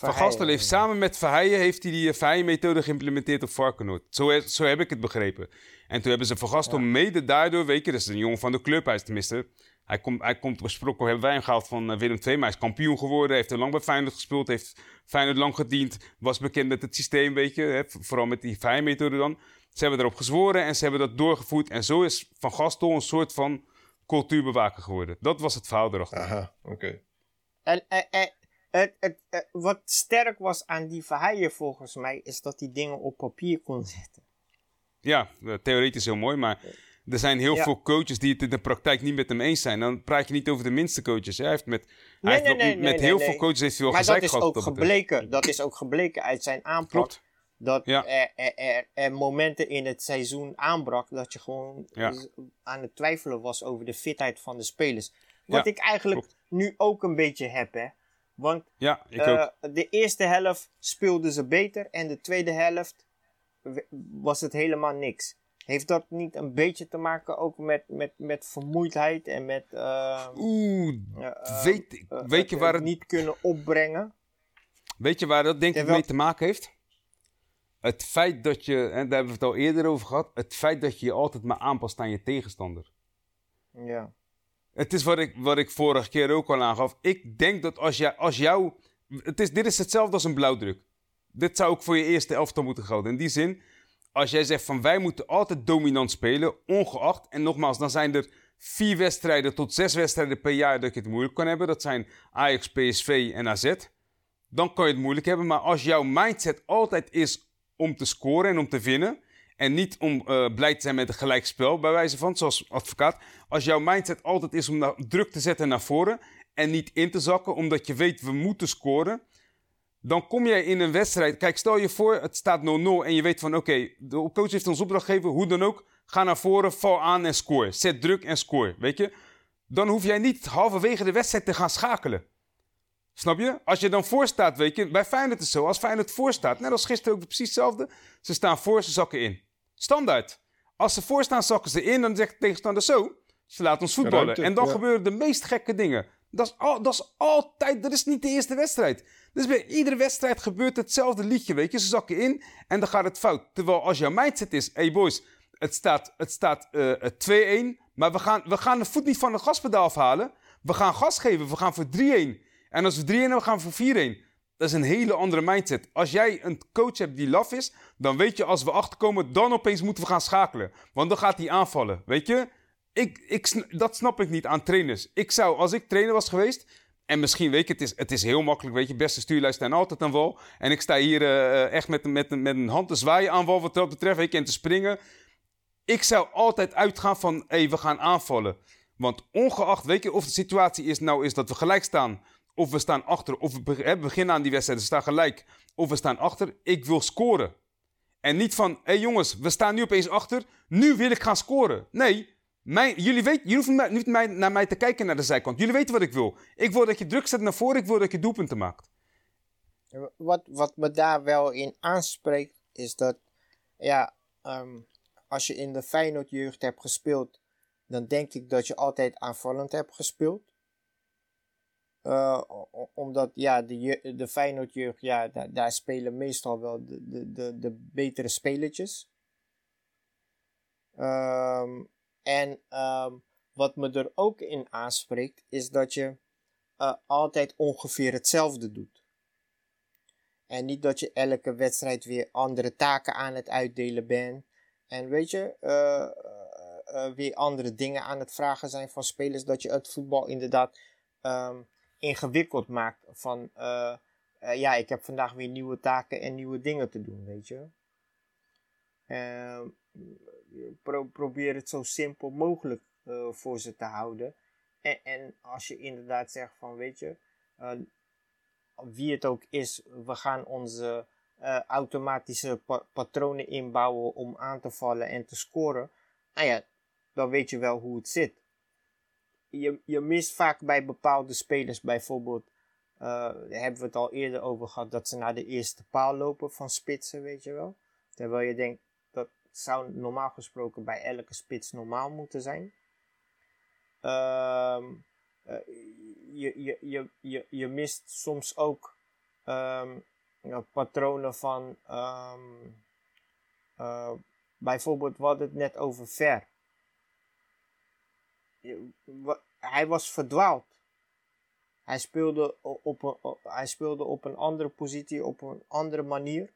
Van Gastel heeft samen met Verheijen heeft hij die eh, Verheijen-methode geïmplementeerd op Varkenoord. Zo, he- zo heb ik het begrepen. En toen hebben ze Van Gastel mede daardoor, weet je, dat is een jongen van de club, hij is tenminste... Hij komt, hij komt oorspronkelijk, hebben wij hem gehaald van eh, Willem II, maar hij is kampioen geworden. Heeft er lang bij Feyenoord gespeeld, heeft Feyenoord lang gediend. Was bekend met het systeem, weet je, hè, vooral met die Verheijen-methode dan. Ze hebben erop gezworen en ze hebben dat doorgevoerd. En zo is Van Gastel een soort van cultuurbewaker geworden. Dat was het verhaal erachter. Aha, oké. En, en, en het, het, het- wat sterk was aan die Verheijen volgens mij, is dat hij dingen op papier kon zetten. Ja, eh, theoretisch heel mooi, maar er zijn heel Ja. veel coaches die het in de praktijk niet met hem eens zijn. Dan praat je niet over de minste coaches. Hij heeft met, hij Nee, heeft nee, wel- nee, met heel veel coaches heeft hij wel Maar dat is gehad. ook betreft. gebleken. Dat is ook gebleken uit zijn aanpak. Klopt. Dat Ja. er, er, er, er momenten in het seizoen aanbrak dat je gewoon Ja. aan het twijfelen was over de fitheid van de spelers. Wat ik eigenlijk klopt. nu ook een beetje heb, hè. Want Ja, ik eh, ook. de eerste helft speelden ze beter en de tweede helft was het helemaal niks. Heeft dat niet een beetje te maken ook met, met, met vermoeidheid en met eh, Oeh, eh, eh, weet, ik- eh, weet, je waar het niet kunnen opbrengen? weet je waar dat denk ik mee te maken heeft? Het feit dat je, en daar hebben we het al eerder over gehad, het feit dat je je altijd maar aanpast aan je tegenstander. Ja. Het is wat ik, wat ik vorige keer ook al aangaf. Ik denk dat als, jij, als jou... Het is, dit is hetzelfde als een blauwdruk. Dit zou ook voor je eerste elftal moeten gelden. In die zin, als jij zegt van wij moeten altijd dominant spelen, ongeacht. En nogmaals, dan zijn er vier wedstrijden tot zes wedstrijden per jaar dat je het moeilijk kan hebben. Dat zijn Ajax, PSV en AZ. Dan kan je het moeilijk hebben. Maar als jouw mindset altijd is om te scoren en om te winnen... En niet om eh, blij te zijn met een gelijkspel, bij wijze van, zoals advocaat. Als jouw mindset altijd is om druk te zetten naar voren en niet in te zakken, omdat je weet we moeten scoren. Dan kom jij in een wedstrijd. Kijk, stel je voor, het staat 0-0 en je weet van oké, de coach heeft ons opdracht gegeven, hoe dan ook. Ga naar voren, val aan en score. Zet druk en score, weet je. Dan hoef jij niet halverwege de wedstrijd te gaan schakelen. Snap je? Als je dan voor staat, weet je, bij Feyenoord is het zo. Als Feyenoord voor staat, net als gisteren ook precies hetzelfde. Ze staan voor, ze zakken in. Standaard. Als ze voor staan, zakken ze in. Dan zegt de tegenstander zo. Ze laten ons voetballen. Ruimte, en dan ja. gebeuren de meest gekke dingen. Dat is, al, dat is altijd, dat is niet de eerste wedstrijd. Dus bij iedere wedstrijd gebeurt hetzelfde liedje, weet je. Ze zakken in en dan gaat het fout. Terwijl als jouw mindset is, hey boys, het staat, het staat eh, 2-1. Maar we gaan, we gaan de voet niet van de gaspedaal afhalen. We gaan gas geven, we gaan voor 3-1. En als we 3-1 hebben, gaan we voor 4-1. Dat is een hele andere mindset. Als jij een coach hebt die laf is, dan weet je als we achterkomen, dan opeens moeten we gaan schakelen. Want dan gaat hij aanvallen. Weet je? Ik, ik, dat snap ik niet aan trainers. Ik zou, als ik trainer was geweest, en misschien, weet je, het is, het is heel makkelijk, weet je, beste stuurlijst staan altijd aan wal. En ik sta hier uh, echt met, met, met een hand te zwaaien aan wal wat dat betreft, weet je, en te springen. Ik zou altijd uitgaan van, hé, hey, we gaan aanvallen. Want ongeacht, weet je, of de situatie is nou is dat we gelijk staan, of we staan achter, of we beginnen aan die wedstrijd, we staan gelijk, of we staan achter. Ik wil scoren. En niet van, hé hey jongens, we staan nu opeens achter, nu wil ik gaan scoren. Nee, jullie, weet, jullie hoeven niet mij, naar mij te kijken naar de zijkant. Jullie weten wat ik wil. Ik wil dat je druk zet naar voren, ik wil dat je doelpunten maakt. Wat, wat me daar wel in aanspreekt, is dat, ja, ehm, als je in de Feyenoord jeugd hebt gespeeld, dan denk ik dat je altijd aanvallend hebt gespeeld. Uh, omdat ja, de, de Feyenoord jeugd, ja, daar, daar spelen meestal wel de, de, de, betere spelertjes. Um, en um, wat me er ook in aanspreekt, is dat je uh, altijd ongeveer hetzelfde doet. En niet dat je elke wedstrijd weer andere taken aan het uitdelen bent. En weet je, uh, weer andere dingen aan het vragen zijn van spelers. Dat je het voetbal inderdaad um, ingewikkeld maakt. Van ja, ik heb vandaag weer nieuwe taken en nieuwe dingen te doen, weet je. Pro probeer het zo simpel mogelijk uh, voor ze te houden. En, en, als je inderdaad zegt van, weet je, wie het ook is, we gaan onze automatische pa patronen inbouwen om aan te vallen en te scoren. Nou ja, dan weet je wel hoe het zit. Je, je mist vaak bij bepaalde spelers bijvoorbeeld, daar hebben we het al eerder over gehad, dat ze naar de eerste paal lopen van spitsen, weet je wel. Terwijl je denkt, zou normaal gesproken bij elke spits normaal moeten zijn. Uh, je, je, je, je, je mist soms ook um, patronen van. Um, uh, bijvoorbeeld, we hadden het net over Ver. Hij was verdwaald. Hij speelde op een, hij speelde op een andere positie, op een andere manier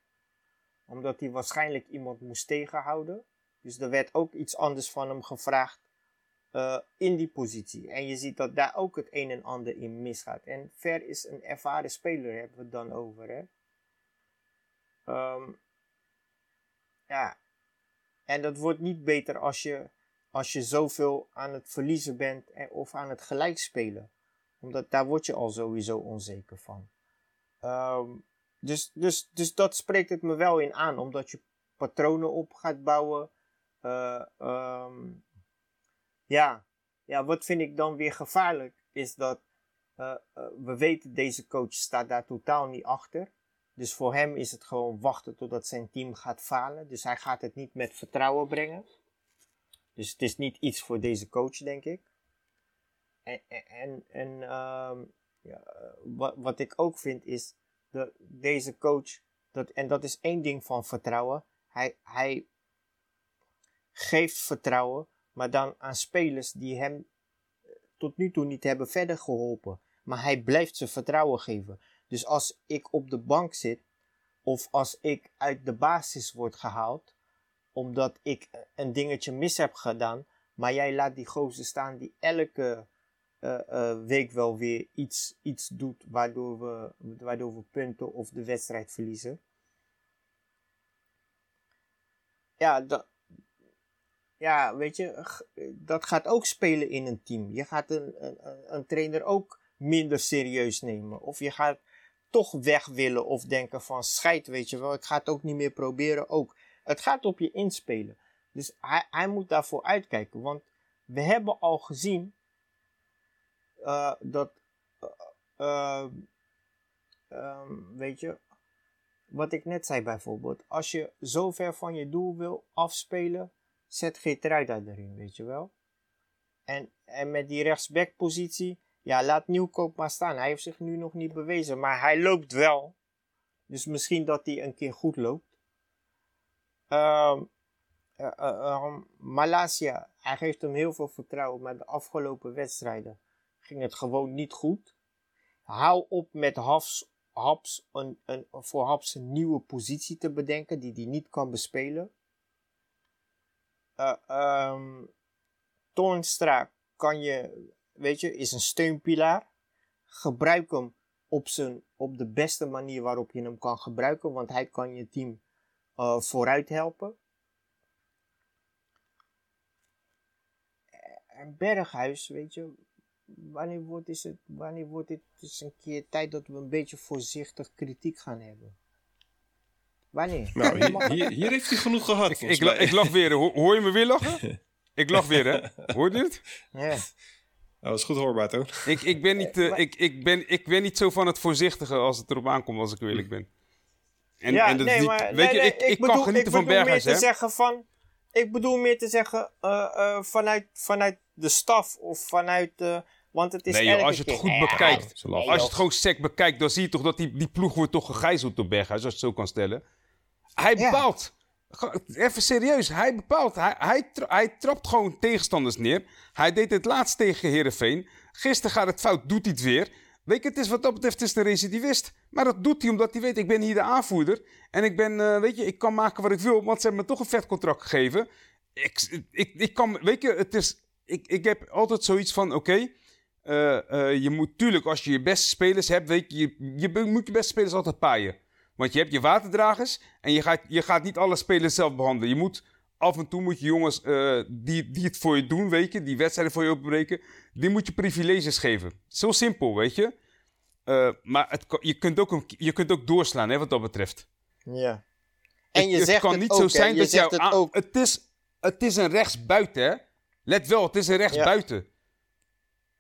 omdat hij waarschijnlijk iemand moest tegenhouden. Dus er werd ook iets anders van hem gevraagd uh, in die positie. En je ziet dat daar ook het een en ander in misgaat. En Ver is een ervaren speler, hebben we het dan over. Hè? Um, ja. En dat wordt niet beter als je, als je zoveel aan het verliezen bent en, of aan het gelijk spelen. Omdat daar word je al sowieso onzeker van. Um, dus, dus, dus dat spreekt het me wel in aan, omdat je patronen op gaat bouwen. Uh, um, ja. ja, wat vind ik dan weer gevaarlijk, is dat uh, uh, we weten deze coach staat daar totaal niet achter. Dus voor hem is het gewoon wachten totdat zijn team gaat falen. Dus hij gaat het niet met vertrouwen brengen. Dus het is niet iets voor deze coach, denk ik. En, en, en um, ja, wat, wat ik ook vind is, de, deze coach, dat, en dat is één ding van vertrouwen. Hij, hij geeft vertrouwen, maar dan aan spelers die hem eh, tot nu toe niet hebben verder geholpen. Maar hij blijft ze vertrouwen geven. Dus als ik op de bank zit, of als ik uit de basis word gehaald, omdat ik een dingetje mis heb gedaan, maar jij laat die gozer staan die elke uh, week wel weer iets, iets doet waardoor we, waardoor we punten of de wedstrijd verliezen. Ja, dat, ja, weet je, dat gaat ook spelen in een team. Je gaat een, een, een trainer ook minder serieus nemen. Of je gaat toch weg willen of denken van scheid, weet je wel, ik ga het ook niet meer proberen. Ook. Het gaat op je inspelen. Dus hij, hij moet daarvoor uitkijken. Want we hebben al gezien uh, dat, uh, um, weet je, wat ik net zei bijvoorbeeld, als je zo ver van je doel wil afspelen, zet Geertruida erin, weet je wel. En, en met die rechtsbackpositie, ja, laat Nieuwkoop maar staan. Hij heeft zich nu nog niet bewezen, maar hij loopt wel. Dus misschien dat hij een keer goed loopt. Um, uh, uh, Malasia, hij geeft hem heel veel vertrouwen, maar de afgelopen wedstrijden ging het gewoon niet goed. Hou op met half, Haps een, een, voor Haps een nieuwe positie te bedenken die hij niet kan bespelen. Uh, um, Toornstra kan je, weet je, is een steunpilaar. Gebruik hem op, zijn, op de beste manier waarop je hem kan gebruiken, want hij kan je team uh, vooruit helpen. En Berghuis, weet je, wanneer wordt, is het, wanneer wordt dit eens een keer tijd dat we een beetje voorzichtig kritiek gaan hebben? Wanneer? Nou, hier, hier, hier heeft hij genoeg gehad. Ik, ik, ik, lach weer. Hoor, je me weer lachen? ik lach weer, hè? Hoor je het? Ja. Dat was goed hoorbaar, toch? Ik, ik, ben niet, uh, ik, ik, ben, ik ben niet zo van het voorzichtige als het erop aankomt, als ik eerlijk ben. En, ja, en dat nee, maar, weet nee, je, ik, ik, ik bedoel, kan genieten van Berghuis, hè? Zeggen van, ik bedoel meer te zeggen uh, uh, vanuit, vanuit de staf of vanuit... Uh, want het is nee, joh, als je het goed bekijkt, als je het gewoon sec bekijkt, dan zie je toch dat die, die ploeg wordt toch gegijzeld door Berghuis, als je het zo kan stellen. Hij bepaalt. Ja. Even serieus, hij bepaalt. Hij, hij, tra hij, trapt gewoon tegenstanders neer. Hij deed het laatst tegen Herenveen. Gisteren gaat het fout, doet hij het weer. Weet je, het is wat dat betreft is de recidivist. Maar dat doet hij omdat hij weet, ik ben hier de aanvoerder. En ik ben, uh, weet je, ik kan maken wat ik wil, want ze hebben me toch een vet contract gegeven. Ik, ik, ik kan, weet je, het is, ik, ik heb altijd zoiets van, oké, uh, uh, je moet tuurlijk, als je je beste spelers hebt, weet je, je, je moet je beste spelers altijd paaien. Want je hebt je waterdragers en je gaat, je gaat niet alle spelers zelf behandelen. Je moet af en toe moet je jongens uh, die, die het voor je doen, weet je, die wedstrijden voor je opbreken, die moet je privileges geven. Zo simpel, weet je. Uh, maar het, je, kunt ook een, je kunt ook doorslaan, hè, wat dat betreft. Ja. En je het, zegt het kan het niet ook, zo zijn dat jouw... het ook. Het is, het is een rechtsbuiten, hè. Let wel, het is een rechtsbuiten.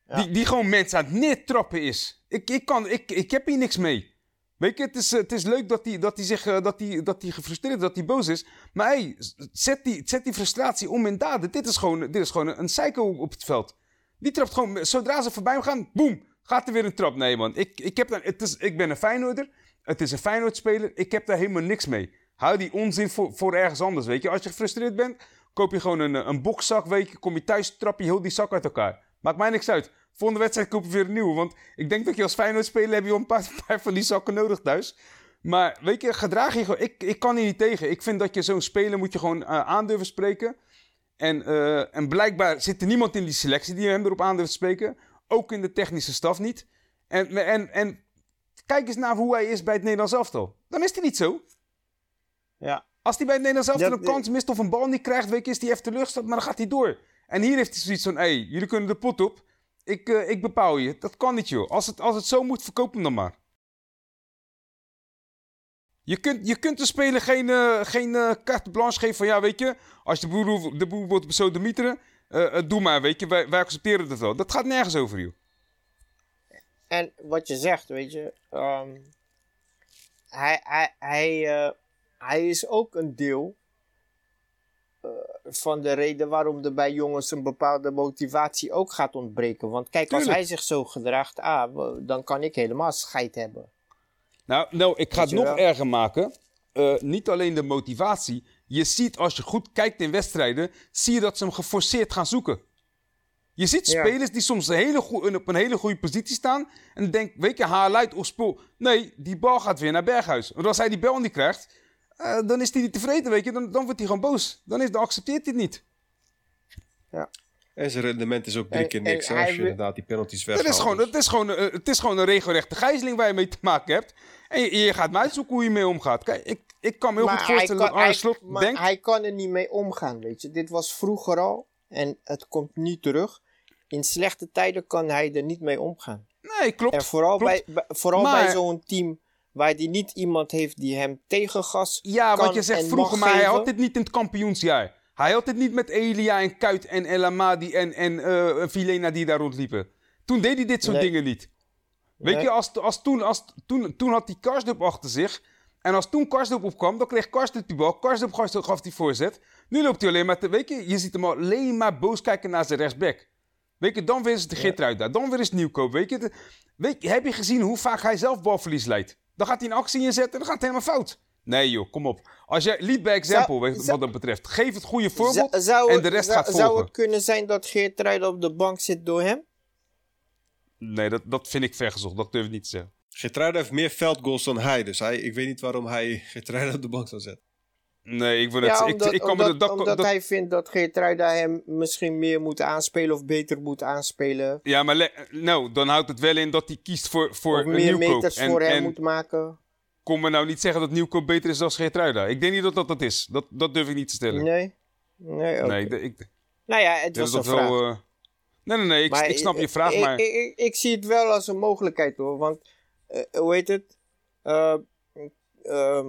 Ja. Die, die gewoon mensen aan het neertrappen is. Ik, ik, kan, ik, ik heb hier niks mee. Weet je, het is, het is leuk dat hij dat die zich, dat die, dat die gefrustreerd is, dat hij boos is. Maar hey, zet die, zet die frustratie om in daden. Dit is gewoon, dit is gewoon een, een op het veld. Die trapt gewoon, zodra ze voorbij hem gaan, boem, gaat er weer een trap. Nee man, ik, ik, heb daar, het is, ik ben een Feyenoorder. Het is een Feyenoord-speler. Ik heb daar helemaal niks mee. Hou die onzin voor, voor ergens anders, weet je. Als je gefrustreerd bent, koop je gewoon een, een bokszak, weet je. Kom je thuis, trap je heel die zak uit elkaar. Maakt mij niks uit. Volgende wedstrijd koop je weer een nieuwe. Want ik denk dat je als Feyenoord speler heb je een paar, paar, van die zakken nodig thuis. Maar weet je, gedraag je gewoon. Ik, ik kan hier niet tegen. Ik vind dat je zo'n speler moet je gewoon uh, aan durven spreken. En, uh, en blijkbaar zit er niemand in die selectie die hem erop aan durft spreken. Ook in de technische staf niet. En, en, en kijk eens naar hoe hij is bij het Nederlands elftal. Dan is hij niet zo. Ja. Als hij bij het Nederlands elftal een kans mist of een bal niet krijgt, weet je, is hij even teleurgesteld, maar dan gaat hij door. En hier heeft hij zoiets van, hé, hey, jullie kunnen de pot op. Ik, uh, ik bepaal je. Dat kan niet, joh. Als het, als het zo moet, verkoop hem dan maar. Je kunt, je kunt de speler geen, uh, geen uh, carte blanche geven van, ja, weet je, als de boer, de boer wordt zo de mieteren, doe maar, weet je, wij, accepteren het wel. Dat gaat nergens over, joh. En wat je zegt, weet je, um, hij, hij, hij, hij is ook een deel uh, van de reden waarom er bij jongens een bepaalde motivatie ook gaat ontbreken. Want kijk, Tuurlijk. als hij zich zo gedraagt, ah, dan kan ik helemaal scheid hebben. Nou, nou ik ga het nog erger maken. Uh, niet alleen de motivatie. Je ziet als je goed kijkt in wedstrijden, zie je dat ze hem geforceerd gaan zoeken. Je ziet ja. spelers die soms een hele op een hele goede positie staan. En denk, weet je, haal uit of spoel. Nee, die bal gaat weer naar Berghuis. Want als hij die bal niet krijgt, uh, dan is hij niet tevreden, weet je. Dan, dan wordt hij gewoon boos. Dan, is, dan accepteert hij het niet. Ja. En zijn rendement is ook drie keer niks. En, en als je inderdaad die penalties weghaalt. Het is gewoon, het is gewoon, uh, het is gewoon een regelrechte gijzeling waar je mee te maken hebt. En je, je gaat maar uitzoeken hoe je mee omgaat. Kijk, ik, ik kan me heel maar goed voorstellen kan, dat Arne Slot maar denkt... hij kan er niet mee omgaan, weet je. Dit was vroeger al en het komt nu terug. In slechte tijden kan hij er niet mee omgaan. Nee, klopt. En vooral, klopt. bij, vooral Maar- bij zo'n team waar hij niet iemand heeft die hem tegengas Ja, kan wat je zegt vroeger, maar hij had dit niet in het kampioensjaar. Hij had dit niet met Elia en Kuit en El Amadi en, en eh Vilena die daar rondliepen. Toen deed hij dit soort Nee. dingen niet. Weet Nee. je, als, als toen, als, toen, toen had hij Karsdorp achter zich. En als toen Karsdorp opkwam, dan kreeg Karsdorp die bal. Karsdorp gaf, die voorzet. Nu loopt hij alleen maar te... Weet je, je ziet hem alleen maar boos kijken naar zijn rechtsback. Weet je, dan weer is het de Geertruid daar. Dan weer is het nieuwkoop. Weet je, de- weet je, heb je gezien hoe vaak hij zelf balverlies leidt? Dan gaat hij een actie inzetten en dan gaat het helemaal fout. Nee joh, kom op. Als jij lead by example, Zou- weet- wat zou- dat betreft. Geef het goede voorbeeld Zou- zou en het- de rest zou, gaat Zou volgen. het kunnen zijn dat Geert op de bank zit door hem? Nee, dat, dat vind ik vergezocht. Dat durf ik niet te zeggen. Geertruida heeft meer veldgoals dan hij. Dus hij, ik weet niet waarom hij Geertruida op de bank zou zetten. Nee, ik wil het... Ja, ik, omdat, ik kan omdat, de dak- omdat dat- hij vindt dat Geertruida hem misschien meer moet aanspelen of beter moet aanspelen. Ja, maar nou, dan houdt het wel in dat hij kiest voor, voor of een meer nieuwkoop. meters En, voor hem en moet maken. kom me nou niet zeggen dat nieuwkoop beter is dan Geertruida. Ik denk niet dat dat dat is. Dat, dat durf ik niet te stellen. Nee? Nee, oké. Nee, ik, Nou ja, het was dat een dat vraag. wel. eh, Nee, nee, nee, ik, Maar ik snap je ik- vraag, ik, maar. Ik, ik, ik zie het wel als een mogelijkheid hoor. Want, eh, hoe heet het? Eh ehm,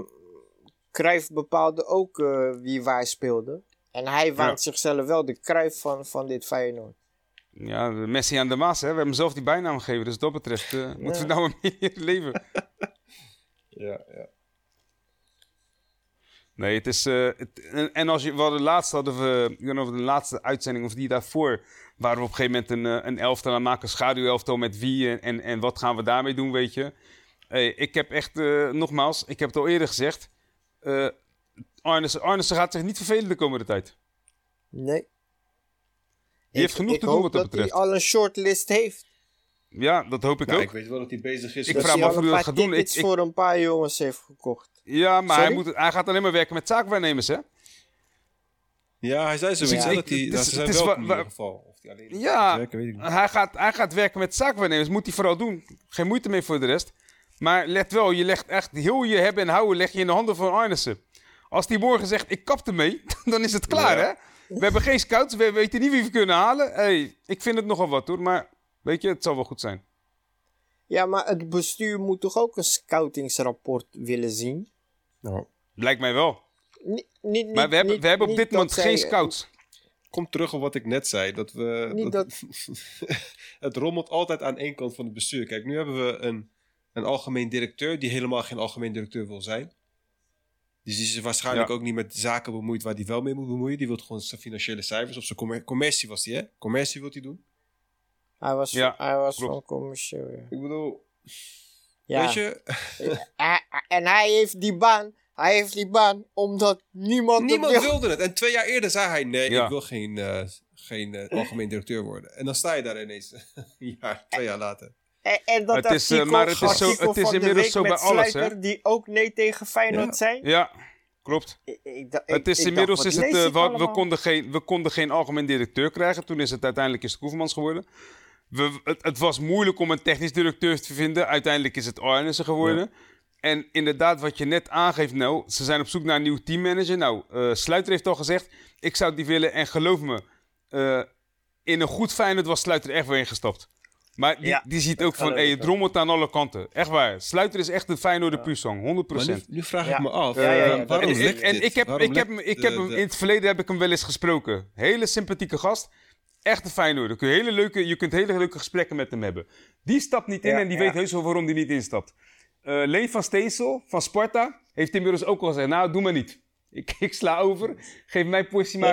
Cruijff bepaalde ook eh, wie waar speelde. En hij waant zichzelf wel de Cruijff van, van dit Feyenoord. Ja, Messi aan de Maas, hè. We hebben hem zelf die bijnaam gegeven, dus dat betreft eh, moeten we nou meer leven. Ja, ja. Nee, het is. eh, het- en, en als je. We hadden laatst hadden we. Ik weet niet of het de laatste uitzending of die daarvoor. Waren we op een gegeven moment een, een elftal aan maken, schaduwelftal met wie en, en, en wat gaan we daarmee doen, weet je. Hey, ik heb echt, nogmaals, ik heb het al eerder gezegd. Eh Arnissen, Arnissen gaat zich niet vervelen de komende tijd. Nee. Die heeft genoeg ik te doen wat dat dat hij al een shortlist heeft. Ja, dat hoop ik Nou, ook. ik weet wel dat hij bezig is. Ik vraag me af hoe hij dat gaat doen. Ik- ik- voor een paar jongens heeft gekocht. Ja, maar hij, moet, hij gaat alleen maar werken met zaakwaarnemers, hè? Ja, hij zei zoiets. Ja. hè, dat hij, Het dat is- wa- in ieder geval. Of hij alleen Ja, gaat werken, weet ik niet. hij gaat, hij gaat werken met zaakwaarnemers. Moet hij vooral doen. Geen moeite mee voor de rest. Maar let wel, je legt echt heel je hebben en houden leg je in de handen van Arnissen. Als die morgen zegt, ik kap ermee, dan is het klaar, Ja. hè? We hebben geen scouts, we weten niet wie we kunnen halen. Hey, ik vind het nogal wat, hoor. Maar weet je, het zal wel goed zijn. Ja, maar het bestuur moet toch ook een scoutingsrapport willen zien? Nou, Lijkt mij wel. Niet, niet, Maar we hebben, niet- we hebben op dit moment geen scouts. kom terug op wat ik net zei. Dat we. Niet dat, het rommelt altijd aan één kant van het bestuur. Kijk, nu hebben we een, een algemeen directeur die helemaal geen algemeen directeur wil zijn. Dus die is waarschijnlijk Ja. ook niet met zaken bemoeid waar hij wel mee moet bemoeien. Die wil gewoon zijn financiële cijfers of zijn commer- commercie was hij, hè? Commercie wil hij doen. Hij was, Ja, hij was klopt. van commercieel, ja. Ik bedoel, Ja. weet je, en hij heeft die baan, hij heeft die baan omdat niemand, niemand wil. wilde het. En twee jaar eerder zei hij: nee, Ja. ik wil geen, eh, geen eh, algemeen directeur worden. En dan sta je daar ineens een jaar, twee jaar later. En, en dat Het is, eh, artikel, maar het is zo- het is inmiddels zo bij alles, hè? die ook nee tegen Feyenoord Ja. zei. Ja, klopt. Ik, Het is ik inmiddels dacht, is het, eh, we, konden geen, we konden geen algemeen directeur krijgen. Toen is het uiteindelijk is het Koevermans geworden. We, het, het was moeilijk om een technisch directeur te vinden. Uiteindelijk is het Arnissen geworden. En inderdaad, wat je net aangeeft, nou, ze zijn op zoek naar een nieuw teammanager. Nou, eh, Sluiter heeft al gezegd, ik zou die willen. En geloof me, in een goed Feyenoord was Sluiter echt weer ingestapt. Maar die, Ja, die ziet ook van, hey, wel. drommelt aan alle kanten. Echt waar. Sluiter is echt een Feyenoorder puursong, 100%. Maar nu, nu vraag Ja. ik me af, Ja, ja, ja, dat waarom en, ik, en dit? ik heb, Waarom ik heb, hem, ik heb hem in het verleden heb ik hem wel eens gesproken. Hele sympathieke gast. Echt een Feyenoorder. Kun je, hele leuke, je kunt hele leuke gesprekken met hem hebben. Die stapt niet in Ja, en die ja. weet heus wel waarom die niet instapt. Eh Leen van Steensel van Sparta heeft inmiddels ook al gezegd... Nou, doe maar niet. Ik, ik sla over. Geef mij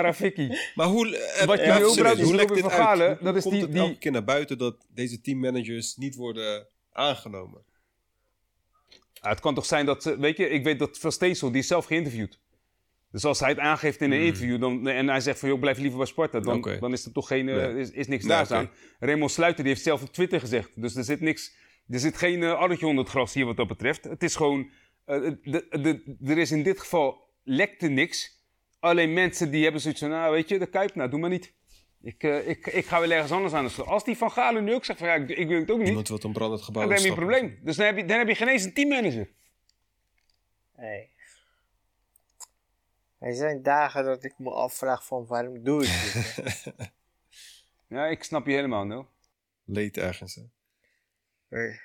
aan Vicky. Maar hoe, eh, Wat je nu is hoe lekt Robin dit van Galen, uit? Hoe dat is komt die- het die- elke keer naar buiten dat deze teammanagers niet worden aangenomen? Ah, het kan toch zijn dat... ze- Weet je, ik weet dat Van Steensel, die is zelf geïnterviewd. Dus als hij het aangeeft in een interview dan, en hij zegt van... joh, blijf liever bij Sparta, dan, dan is er toch geen, eh, Nee. is, is niks aan. Raymond Sluiter die heeft zelf op Twitter gezegd. Dus er zit niks... Er zit geen uh, addertje onder het gras hier wat dat betreft. Het is gewoon... eh, de, de, er is in dit geval lekte niks. Alleen mensen die hebben zoiets van... Nou, weet je, de Kuip, nou, doe maar niet. Ik, eh, ik, ik ga wel ergens anders aan de slag. Als die Van Galen nu ook zegt van... Ja, ik, ik wil het ook niet. Niemand wil een brandend gebouw Dan heb je een probleem. Dus dan heb je, dan heb je geen eens een teammanager. Nee. Er zijn dagen dat ik me afvraag van waarom doe ik dit? Ja, ik snap je helemaal, no. Leed ergens, hè? Nee.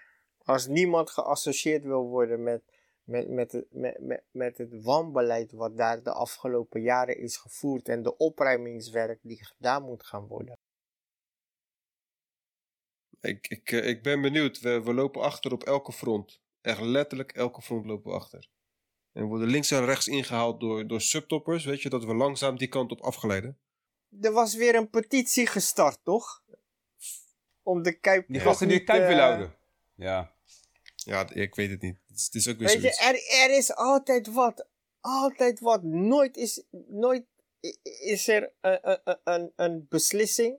Als niemand geassocieerd wil worden met, met, met, het, met, met, met het wanbeleid wat daar de afgelopen jaren is gevoerd en de opruimingswerk die gedaan moet gaan worden. Ik, ik, eh, ik ben benieuwd. We, we lopen achter op elke front. Echt letterlijk elke front lopen we achter. En we worden links en rechts ingehaald door, door subtoppers. Weet je, dat we langzaam die kant op afgeleiden. Er was weer een petitie gestart, toch? Om de Kuip Die gasten die de Kuip eh, willen houden. Ja. Ja, ik weet het niet. Het is, ook weer Weet je, zoiets. er, er is altijd wat. Altijd wat. Nooit is, nooit is er een, een, een, een beslissing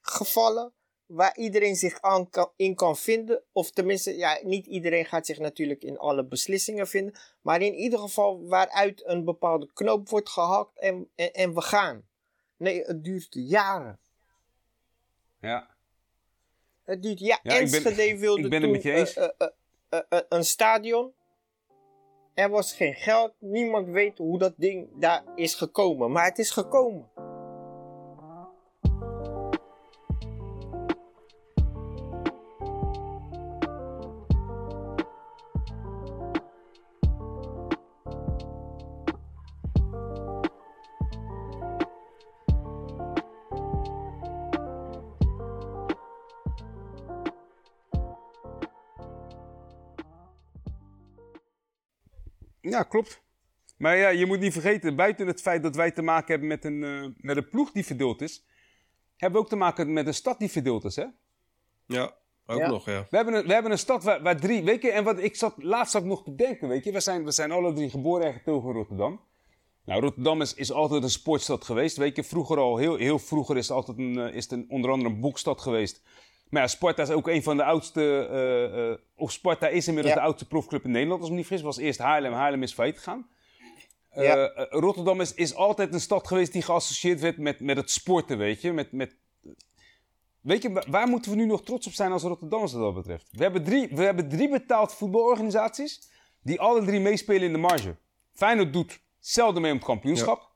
gevallen waar iedereen zich aan kan, in kan vinden. Of tenminste, ja, niet iedereen gaat zich natuurlijk in alle beslissingen vinden. Maar in ieder geval waaruit een bepaalde knoop wordt gehakt en, en, en we gaan. Nee, het duurt jaren. Ja. Het duurt ja. Ja, ik ben- Enschede wilde ik ben het met je eens. eh, eh, eh, eh, een stadion. Er was geen geld. Niemand weet hoe dat ding daar is gekomen. Maar het is gekomen. Ja, klopt. Maar ja, je moet niet vergeten, buiten het feit dat wij te maken hebben met een, eh, met een ploeg die verdeeld is, hebben we ook te maken met een stad die verdeeld is, hè? Ja, ook Ja. nog, ja. We hebben een, we hebben een stad waar, waar drie, weet je, en wat ik zat laatst zat ik nog te denken, weet je, we zijn, we zijn alle drie geboren en getogen in Rotterdam. Nou, Rotterdam is, is altijd een sportstad geweest, weet je, vroeger al, heel, heel vroeger is het altijd een, eh, is het een, onder andere een boekstad geweest. Maar ja, Sparta is ook een van de oudste, eh, eh, of Sparta is inmiddels Ja. de oudste profclub in Nederland, als ik me niet vergis, was eerst Haarlem, Haarlem is failliet gegaan. Eh, Ja. Rotterdam is, is altijd een stad geweest die geassocieerd werd met, met het sporten, weet je, met, met Weet je, wa- waar moeten we nu nog trots op zijn als Rotterdammers wat dat betreft? We hebben drie, we hebben drie betaald voetbalorganisaties die alle drie meespelen in de marge. Feyenoord doet zelden mee om het kampioenschap.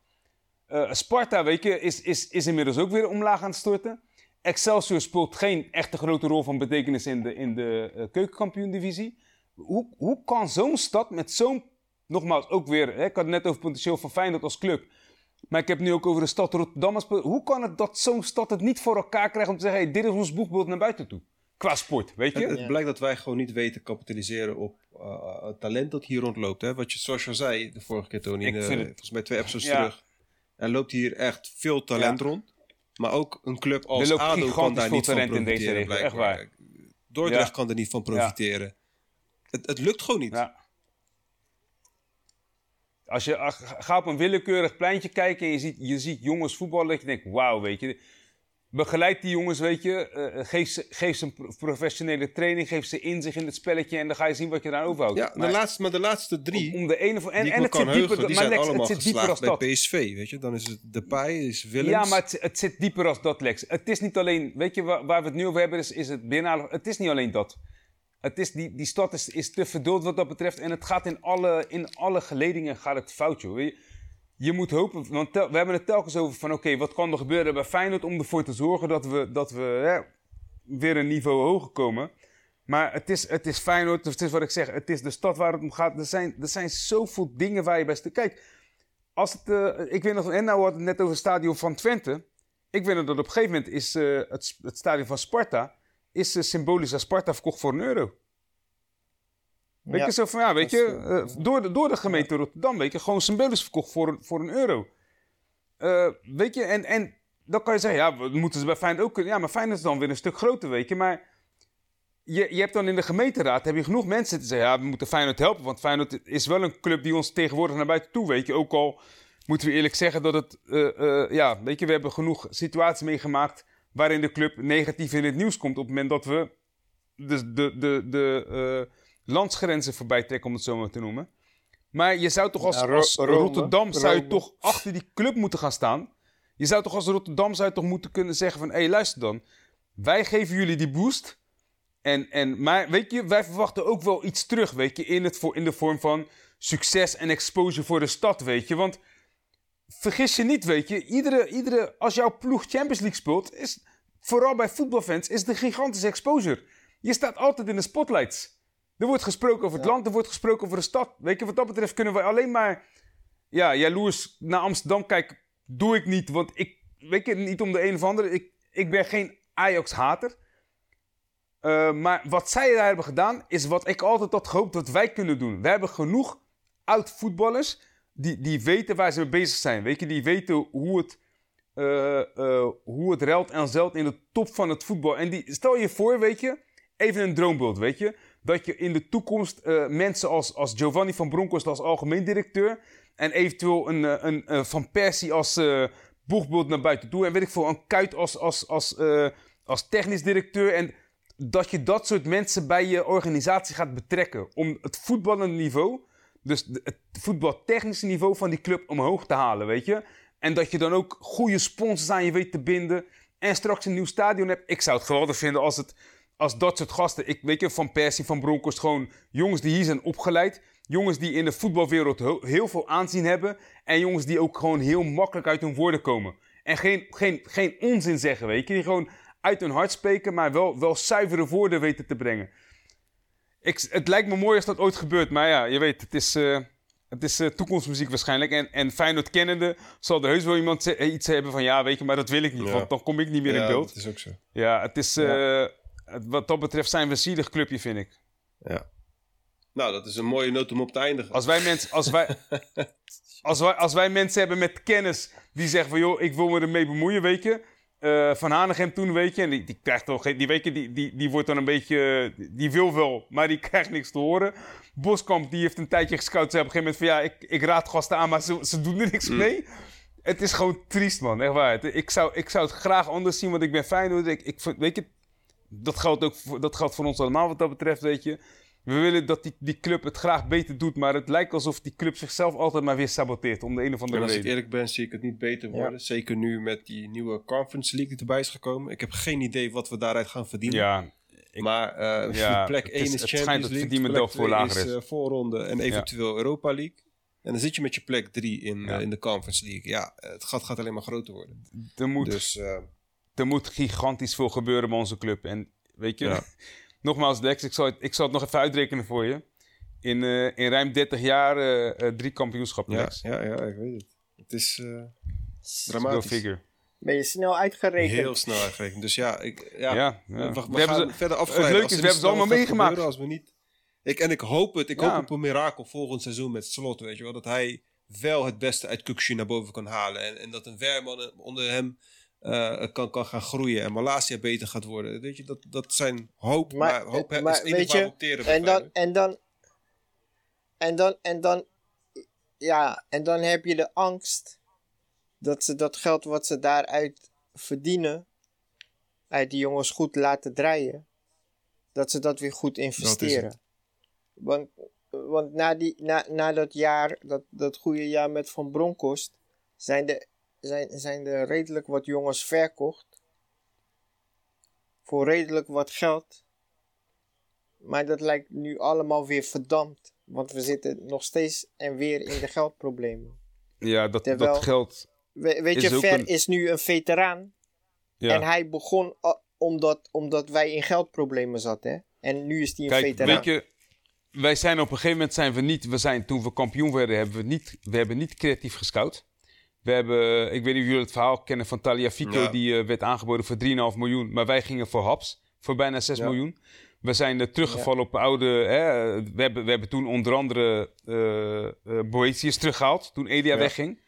Sparta, weet je, is, is, is inmiddels ook weer omlaag aan het storten. Excelsior speelt geen echte grote rol van betekenis in de, in de eh, keukenkampioen-divisie. Hoe, hoe kan zo'n stad met zo'n, nogmaals, ook weer, hè, ik had het net over potentieel van Feyenoord als club. Maar ik heb het nu ook over de stad Rotterdam. Hoe kan het dat zo'n stad het niet voor elkaar krijgt om te zeggen: hey, dit is ons boekbeeld naar buiten toe? Qua sport, weet je? Het, het Ja. blijkt dat wij gewoon niet weten te kapitaliseren op eh, het talent dat hier rondloopt. Hè? Wat je, zoals je al zei de vorige keer, Tony, Ik in, eh, het- volgens mij twee episodes Ja. terug. Er loopt hier echt veel talent Ja. rond. Maar ook een club als ADO kan daar niet van talent in deze profiteren, echt blijkbaar. Dordrecht Ja. kan er niet van profiteren. Het, het lukt gewoon niet. Ja. Als je ach, ga op een willekeurig pleintje kijken en je ziet, je ziet jongens voetballen, dat je denkt, wauw, weet je. Begeleid die jongens, weet je. eh, geef, ze, geef ze een pro- professionele training, geef ze inzicht in het spelletje en dan ga je zien wat je daar overhoudt. Ja, de maar, laatste, maar de laatste drie, om, om de ene van, en, het zit dieper, heugen, die maar zijn Lex, allemaal het zit dieper als bij dat. PSV. Weet je? Dan is het Depay, is Willems. Ja, maar het, het zit dieper als dat, Lex. Het is niet alleen, weet je, waar, waar we het nu over hebben, is, is het binnenhalen. Het is niet alleen dat. Het is, die, die stad is, is te verduld wat dat betreft. En het gaat in alle, in alle geledingen gaat het fout, joh. Weet je, je moet hopen, want we hebben het telkens over van, oké, wat kan er gebeuren bij Feyenoord om ervoor te zorgen dat we, dat we hè, weer een niveau hoger komen. Maar het is, het is Feyenoord, het is wat ik zeg, het is de stad waar het om gaat. Er zijn, er zijn zoveel dingen waar je bij... Kijk, als het, eh, ik weet nog, en nou had het net over het stadion van Twente. Ik weet nog dat op een gegeven moment is eh, het, het stadion van Sparta, is eh, symbolisch aan Sparta verkocht voor een euro. Weet Ja. je, zo van, ja, weet je, is, eh, door, de, door de gemeente Rotterdam, weet je, gewoon symbolisch verkocht voor, een- voor een euro. Eh, weet je, en, en dan kan je zeggen, ja, we moeten ze bij Feyenoord ook kunnen. Ja, maar Feyenoord is dan weer een stuk groter, weet je. Maar je, je hebt dan in de gemeenteraad heb je genoeg mensen die zeggen, ja, we moeten Feyenoord helpen. Want Feyenoord is wel een club die ons tegenwoordig naar buiten toe, weet je. Ook al moeten we eerlijk zeggen dat het, eh, eh, ja, weet je, we hebben genoeg situaties meegemaakt waarin de club negatief in het nieuws komt op het moment dat we de, de, de, de eh, landsgrenzen voorbij trekken, om het zo maar te noemen. Maar je zou toch als, Ja, Ro- als Rome. Rotterdam zou je toch achter die club moeten gaan staan. Je zou toch als Rotterdam zou je toch moeten kunnen zeggen van... hé, hey, luister dan. Wij geven jullie die boost. En, en, maar weet je, wij verwachten ook wel iets terug, weet je... In, het, voor- in de vorm van succes en exposure voor de stad, weet je. Want vergis je niet, weet je... Iedere, iedere, als jouw ploeg Champions League speelt... is vooral bij voetbalfans is de gigantische exposure. Je staat altijd in de spotlights. Er wordt gesproken over het land, er wordt gesproken over de stad. Weet je, wat dat betreft kunnen we alleen maar... Ja, jaloers naar Amsterdam kijken doe ik niet. Want ik, weet je, niet om de een of andere. Ik, ik ben geen Ajax-hater. Eh, maar wat zij daar hebben gedaan, is wat ik altijd had gehoopt dat wij kunnen doen. We hebben genoeg oud-voetballers die, die weten waar ze mee bezig zijn. Weet je, die weten hoe het, eh, eh, hoe het ruilt en zelt in de top van het voetbal. En die, stel je voor, weet je, even een droombeeld, weet je. Dat je in de toekomst eh, mensen als, als Giovanni van Bronckhorst als algemeen directeur... en eventueel een, eh, een, Van Persie als eh boegbeeld naar buiten toe... en weet ik veel, een Kuit als, als, als als technisch directeur. En dat je dat soort mensen bij je organisatie gaat betrekken. Om het voetballende niveau, dus het voetbaltechnische niveau van die club omhoog te halen, weet je. En dat je dan ook goede sponsors aan je weet te binden. En straks een nieuw stadion hebt. Ik zou het geweldig vinden als, het, als dat soort gasten. Ik weet je, van Persie, van Bronkhorst, gewoon jongens die hier zijn opgeleid. Jongens die in de voetbalwereld heel, veel aanzien hebben. En jongens die ook gewoon heel makkelijk uit hun woorden komen. En geen, geen, geen onzin zeggen, weet je. Die gewoon uit hun hart spreken, maar wel, wel zuivere woorden weten te brengen. Ik, het lijkt me mooi als dat ooit gebeurt. Maar ja, je weet, het is, eh, het is eh, toekomstmuziek waarschijnlijk. En, en Feyenoord kennende zal er heus wel iemand iets hebben van... Ja, weet je, maar dat wil ik niet, Ja. want dan kom ik niet meer in ja, beeld. dat is ook zo. Ja, het is... eh, wat dat betreft zijn we een zielig clubje, vind ik. Ja. Nou, dat is een mooie noot om op te eindigen. Als wij, mensen, als, wij, als, wij, als wij mensen hebben met kennis die zeggen van... joh, ik wil me ermee bemoeien, weet je. Eh, van Hanegem toen, weet je. En die, die krijgt toch geen... Die, weet je, die, die, die wordt dan een beetje... Die wil wel, maar die krijgt niks te horen. Boskamp, die heeft een tijdje gescout. Zei op een gegeven moment van... Ja, ik, ik raad gasten aan, maar ze, ze doen er niks mee. Het is gewoon triest, man. Echt waar. Ik zou, ik zou het graag anders zien, want ik ben Feyenoord. Ik, ik, weet je, dat geldt ook voor, dat geldt voor ons allemaal wat dat betreft, weet je. We willen dat die, die club het graag beter doet, maar het lijkt alsof die club zichzelf altijd maar weer saboteert. Om de een of andere als ik reden. eerlijk ben, zie ik het niet beter worden. Zeker nu met die nieuwe Conference League die erbij is gekomen. Ik heb geen idee wat we daaruit gaan verdienen. Ja, ik- maar eh, Ja, plek het 1 is- is, het Champions schijnt dat het League, verdienmodel plek voor 2 lager is is. eh, voorronde en eventueel Europa League. En dan zit je met je plek 3 in, eh, in de Conference League. Ja, het gat gaat alleen maar groter worden. er moet, Dus er moet gigantisch veel gebeuren bij onze club. En weet je, Ja. nogmaals Lex, ik zal, het, ik zal het nog even uitrekenen voor je. In, eh, in ruim 30 jaar eh, eh, drie kampioenschappen, ja, Lex. ja, ja, ik weet het. Het is eh, dramatisch. figure. Ben je snel uitgerekend? Heel snel uitgerekend. Dus ja, ik, ja, Ja, we, ja. we, We hebben gaan ze- verder het leuke Als is, we hebben ze iets allemaal meegemaakt. gebeuren, Als we niet... ik, en ik hoop het. Ik Ja. hoop op een mirakel volgend seizoen met slot. Weet je wel. Dat hij wel het beste uit Kukshu naar boven kan halen. En, en dat een Werman onder hem eh, kan, kan gaan groeien. En Malasia beter gaat worden. Weet je, dat, dat zijn hoop. Maar, Maar- hoop maar is weet je, En dan, en dan, en dan, en dan, ja, en dan heb je de angst dat ze dat geld wat ze daaruit verdienen, uit die jongens goed laten draaien, dat ze dat weer goed investeren. Want, want na, die, na, na dat jaar, dat, dat goede jaar met Van Bronckhorst, zijn er, zijn, zijn er redelijk wat jongens verkocht. Voor redelijk wat geld. Maar dat lijkt nu allemaal weer verdampt. Want we zitten nog steeds en weer in de geldproblemen. Ja, dat, Terwijl- dat geldt. We- weet je, Ver een- is nu een veteraan. Ja. En hij begon omdat, omdat wij in geldproblemen zaten. Hè? En nu is hij een Kijk, veteraan. weet je, wij zijn op een gegeven moment zijn we niet, we zijn toen we kampioen werden, hebben we niet, we hebben niet creatief gescout. We hebben, ik weet niet of jullie het verhaal kennen van Talia Fico, Ja. die eh, werd aangeboden voor 3,5 miljoen, maar wij gingen voor Haps voor bijna 6 Ja. miljoen. We zijn er teruggevallen op oude, hè, we, hebben, we hebben toen onder andere eh, Boetius teruggehaald, toen Elia Ja. wegging.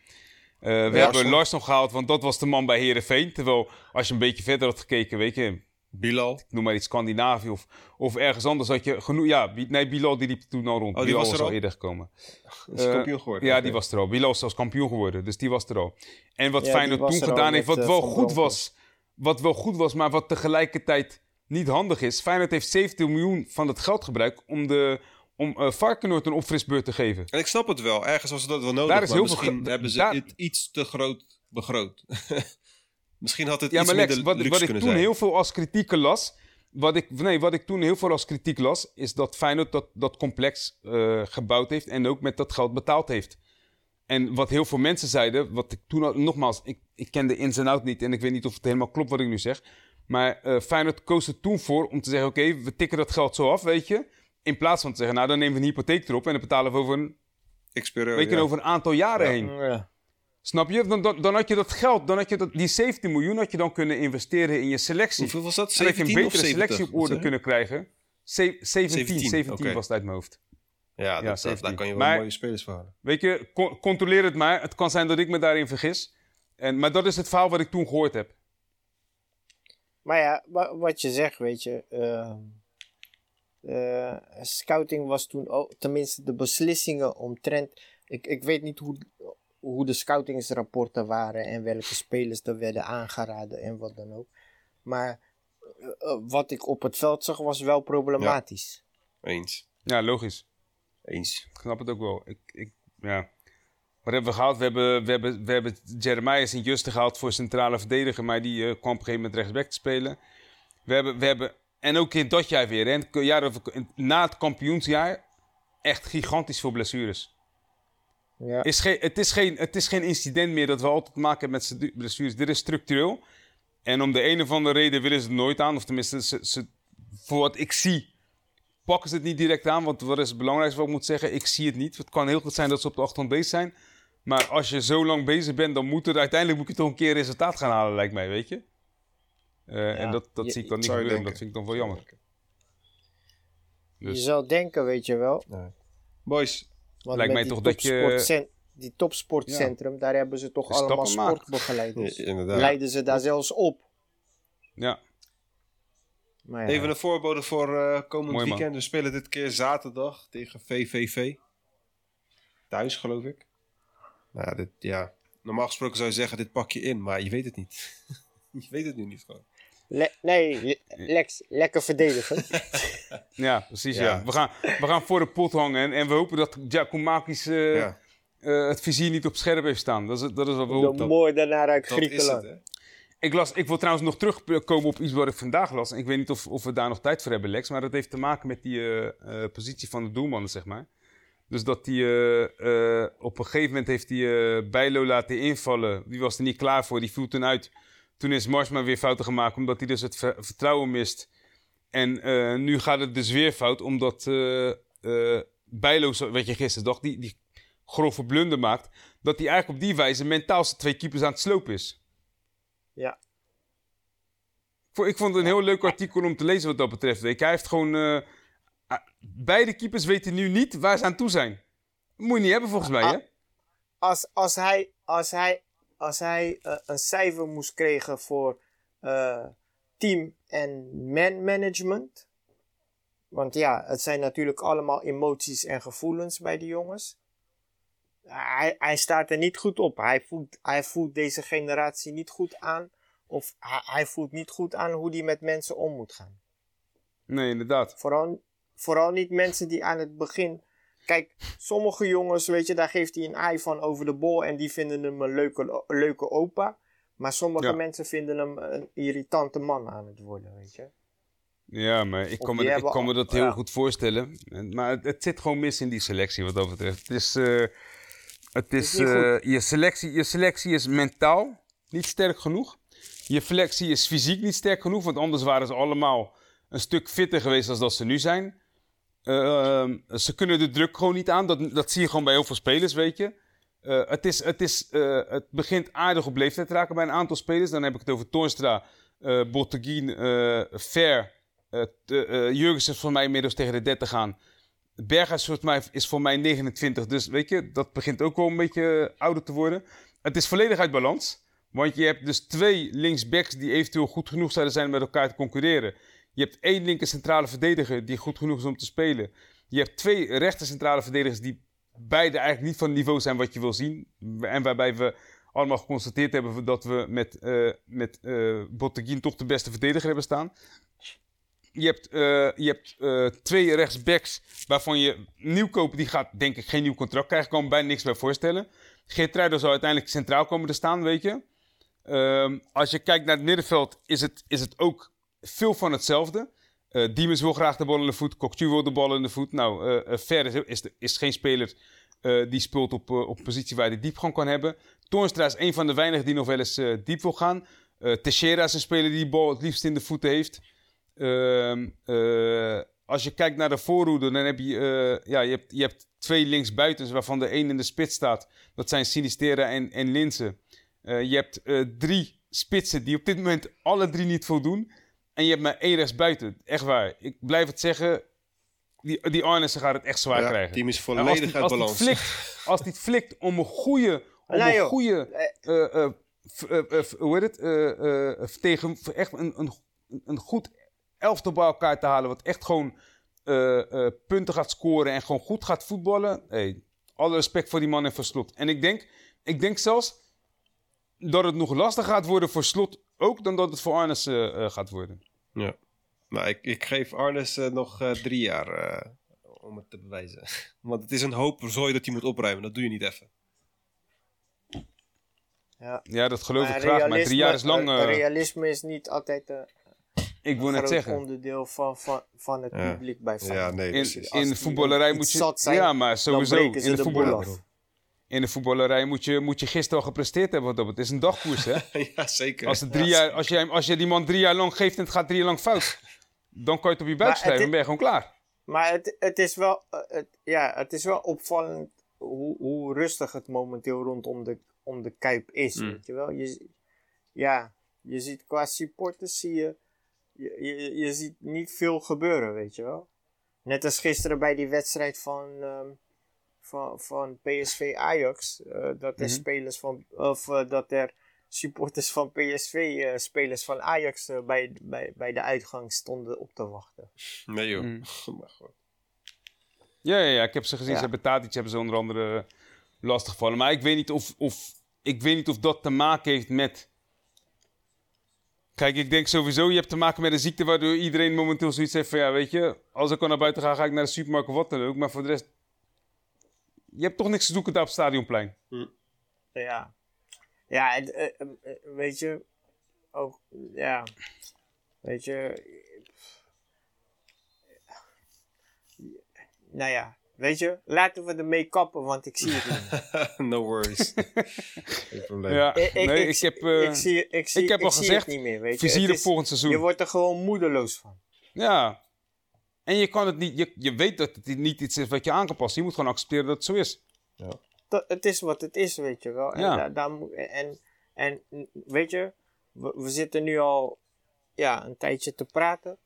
We hebben Larsson. Larsson gehaald, want dat was de man bij Herenveen. Terwijl, als je een beetje verder had gekeken, weet je, Bilal. noem maar iets Scandinavië of, of ergens anders had je genoeg. Ja, nee, Bilal die liep toen al rond. die Bilal was er al al? eerder gekomen. Is Eh, kampioen geworden. Ja, die was er al. Bilal is zelfs kampioen geworden, dus die was er al. En wat Ja, Feyenoord toen gedaan heeft, wat eh, wel goed was, wat wel goed was, maar wat tegelijkertijd niet handig is. Feyenoord heeft 17 miljoen van het geld gebruikt om de om eh Varkenoord een opfrisbeurt te geven. En ik snap het wel. Ergens was dat wel nodig. Daar is maar heel veel misschien ge- hebben ze daar- het iets te groot begroot. misschien had het Ja, iets maar Lex, minder wat, luxe wat ik toen zijn. heel veel als kritiek las. Wat ik, nee, wat ik toen heel veel als kritiek las, is dat Feyenoord dat, dat complex eh, gebouwd heeft en ook met dat geld betaald heeft. En wat heel veel mensen zeiden, wat ik toen al, nogmaals, ik, ik ken de ins en out niet en ik weet niet of het helemaal klopt wat ik nu zeg. Maar eh Feyenoord koos er toen voor om te zeggen, oké, we tikken dat geld zo af, weet je. In plaats van te zeggen, nou dan nemen we een hypotheek erop en dan betalen we over een, Ik speel, weet je, ja. over een aantal jaren Ja. heen. Ja. Snap je? Dan, dan, dan had je dat geld, dan had je dat, die 17 miljoen had je dan kunnen investeren in je selectie. Hoeveel was dat? En dat je een 17 of betere 70? selectie op orde kunnen krijgen. Ze- 17, 17, 17, oké. was het uit mijn hoofd. Ja, dat, dat- 17. daar kan je wel Maar- mooie spelers voor halen. Weet je, con- controleer het maar. Het kan zijn dat ik me daarin vergis. En, maar dat is het verhaal wat ik toen gehoord heb. Maar ja, wa- wat je zegt, weet je. ehm, eh, scouting was toen ook, tenminste de beslissingen omtrent. Ik, ik weet niet hoe, hoe de scoutingsrapporten waren en welke spelers er werden aangeraden en wat dan ook. Maar eh, wat ik op het veld zag was wel problematisch. Eens. Ja, logisch. Eens. Ik snap het ook wel. Ik, ik, ja. Wat hebben we gehaald? We hebben, we hebben, we hebben Jeremiah Sint-Juste gehaald voor centrale verdediger, maar die eh, kwam op een gegeven moment rechtsback te spelen. We hebben, we hebben, en ook in dat jaar weer, hè, na het kampioensjaar, echt gigantisch veel blessures. Ja. Is geen, het, is geen, het is geen incident meer dat we altijd te maken hebben met blessures. Dit is structureel. En om de een of andere reden willen ze het nooit aan. Of tenminste, ze, ze, voor wat ik zie, pakken ze het niet direct aan. Want wat is het belangrijkste wat ik moet zeggen? Ik zie het niet. Het kan heel goed zijn dat ze op de achtergrond bezig zijn. Maar als je zo lang bezig bent, dan moet er uiteindelijk moet je toch een keer resultaat gaan halen, lijkt mij, weet je? Eh, en dat, dat je- zie ik dan niet je gebeuren. denken. Dat vind ik dan wel jammer. Je Dus- zou denken, weet je wel. Boys, Want Lijkt met mij toch dat je- Die topsportcentrum, daar hebben ze toch allemaal sportbegeleiders. Ja. Leiden ze daar zelfs op. Ja, Maar ja, even een voorbode voor eh, komend Mooi, man. weekend. We spelen dit keer zaterdag tegen VVV. Thuis, geloof ik. Nou, ja, dit, ja. Normaal gesproken zou je zeggen, dit pak je in, maar je weet het niet. je weet het nu niet gewoon. Le- nee, le- Lex, lekker verdedigen. ja precies. Ja. Ja. We, gaan, we gaan voor de pot hangen. En, en we hopen dat Giacomakis eh ja, eh, het vizier niet op scherp heeft staan. Dat is, dat is wat we De hopen. moordenaar uit dat is Griekenland. het, hè. Ik, las, ik wil trouwens nog terugkomen op iets wat ik vandaag las. Ik weet niet of, of we daar nog tijd voor hebben, Lex. Maar dat heeft te maken met die eh, eh, positie van de doelman, zeg maar. Dus dat hij eh, eh, op een gegeven moment heeft hij Bijlo laten invallen. Die was er niet klaar voor, die viel toen uit. Toen is Marsma weer fouten gemaakt, omdat hij dus het ver- vertrouwen mist. En eh, nu gaat het dus weer fout, omdat eh eh Bijlo, weet je, gisteren dacht, die, die grove blunder maakt. Dat hij eigenlijk op die wijze mentaal zijn twee keepers aan het slopen is. Ja. Ik vond- Ik vond het een heel leuk artikel om te lezen wat dat betreft. Hij heeft gewoon... ah, beide keepers weten nu niet waar ze aan toe zijn. Dat moet je niet hebben volgens mij, hè? Als, als hij, als hij, als hij eh, een cijfer moest krijgen voor eh, team en man management. Want ja, het zijn natuurlijk allemaal emoties en gevoelens bij die jongens. Hij, hij staat er niet goed op. Hij voelt, hij voelt deze generatie niet goed aan. Of hij, hij voelt niet goed aan hoe hij met mensen om moet gaan. Nee, inderdaad. Vooral, vooral niet mensen die aan het begin. Kijk, sommige jongens, weet je, daar geeft hij een ei van over de bol en die vinden hem een leuke, leuke opa. Maar sommige Ja. mensen vinden hem een irritante man aan het worden, weet je. Ja, maar ik kan me, ik kan me dat heel ja. goed voorstellen. En- Maar het, het zit gewoon mis in die selectie wat dat betreft. Het is, eh, het is, eh, je, selectie, je selectie is mentaal niet sterk genoeg. Je selectie is fysiek niet sterk genoeg, want anders waren ze allemaal een stuk fitter geweest dan dat ze nu zijn. Eh, ehm, ze kunnen de druk gewoon niet aan. Dat, dat zie je gewoon bij heel veel spelers, weet je. Eh, het, is, het, is, eh, het begint aardig op leeftijd te raken bij een aantal spelers. Dan heb ik het over eh Botteguin, eh t- eh, Jurgensen is voor mij inmiddels tegen de 30 gaan. Berghuis is voor mij, is voor mij 29. Dus weet je, dat begint ook wel een beetje ouder te worden. Het is volledig uit balans. Want je hebt dus twee linksbacks die eventueel goed genoeg zouden zijn om met elkaar te concurreren. Je hebt één linker centrale verdediger die goed genoeg is om te spelen. Je hebt twee rechter centrale verdedigers die beide eigenlijk niet van niveau zijn wat je wil zien. En waarbij we allemaal geconstateerd hebben dat we met, eh met eh Botteguin toch de beste verdediger hebben staan. Je hebt, eh, je hebt twee rechtsbacks waarvan je nieuwkoper, die gaat denk ik geen nieuw contract krijgen. Kan me bijna niks bij voorstellen. Geertruiden zal uiteindelijk centraal komen te staan, weet je. Ehm, als je kijkt naar het middenveld, is het, is het ook veel van hetzelfde. Diemers wil graag de bal in de voet. Cocktu wil de bal in de voet. Nou, Ver is, is, geen speler die speelt op, op positie waar hij diepgang kan hebben. Toornstra is een van de weinigen die nog wel eens diep wil gaan. Teixeira is een speler die de bal het liefst in de voeten heeft. Ehm, eh, als je kijkt naar de voorhoede, dan heb je, ja, je, hebt, je hebt twee linksbuitens waarvan de één in de spits staat. Dat zijn Sinistera en, en je hebt drie spitsen die op dit moment alle drie niet voldoen. En je hebt maar één rechtsbuiten. Echt waar. Ik blijf het zeggen. Die, die Arnissen gaat het echt zwaar Ja, krijgen. team is volledig als die, uit als die balans. flikt, als die het flikt om een goede, om Nee, een goede, eh, eh, eh, hoe heet het, Eh, eh, tegen echt een, een, een goed elftal bij elkaar te halen, wat echt gewoon eh, eh, punten gaat scoren en gewoon goed gaat voetballen. Hey, alle respect voor die man en voor Slot. En ik denk, ik denk zelfs dat het nog lastiger gaat worden voor Slot ook dan dat het voor Arnes eh, eh, gaat worden. Ja. Nou, ik, ik geef Arnes eh, nog eh, drie jaar eh, om het te bewijzen. Want het is een hoop zooi dat hij moet opruimen. Dat doe je niet even. Ja. Ja, dat geloof Maar ik graag. Maar drie jaar is lang. realisme- realisme is niet altijd een ik wil net groot zeggen. onderdeel van, van, van het Ja. publiek bij Ja, Feyenoord. nee, In, in voetballerij moet je. zat zijn, ja, maar sowieso. In de, de voetbal, boel af. In de voetballerij moet je, moet je gisteren al gepresteerd hebben. Wat op. Het is een dagkoers, hè? ja, zeker. Als, het drie jaar, als, je, als je die man drie jaar lang geeft en het gaat drie jaar lang fout, dan kan je het op je buik schrijven en ben je gewoon klaar. Maar het, het, is wel, eh, het, ja, het is wel opvallend hoe, hoe rustig het momenteel rondom de, om de Kuip is. Mm. Weet je wel? Je, ja, je ziet qua supporters zie je, je, je, je ziet niet veel gebeuren, weet je wel. Net als gisteren bij die wedstrijd van, ehm, van, van PSV Ajax. eh, dat er Mhm. spelers van, of eh, dat er supporters van PSV, eh, spelers van Ajax bij, bij, bij de uitgang stonden op te wachten. Nee joh. Mm. Maar goed. Ja, ja, ja, ik heb ze gezien. Ja. Ze hebben Tadic hebben ze onder andere lastig gevallen. Maar ik weet niet of, of, ik weet niet of dat te maken heeft met... Kijk, ik denk sowieso, je hebt te maken met een ziekte waardoor iedereen momenteel zoiets heeft van... Ja, weet je, als ik al naar buiten ga, ga ik naar de supermarkt of wat dan ook. Maar voor de rest... Je hebt toch niks te zoeken daar op het stadionplein. Ja. Ja, het, eh, eh, eh, weet je, ook, ja, weet je, nou ja, weet je, laten we ermee kappen, want ik zie het niet. no worries. Geen probleem. Ja, Ik, ik, nee, ik, ik, heb, ik zie, ik zie, ik heb al gezegd, het niet meer, weet je. vizier Het is- volgend seizoen. Je wordt er gewoon moedeloos van. Ja. En je kan het niet, je, je weet dat het niet iets is wat je aan kan passen. Je moet gewoon accepteren dat het zo is. Dat, het is wat het is, weet je wel. En, Ja. daar, daar moet- en, en weet je, we, we zitten nu al ja, een tijdje te praten.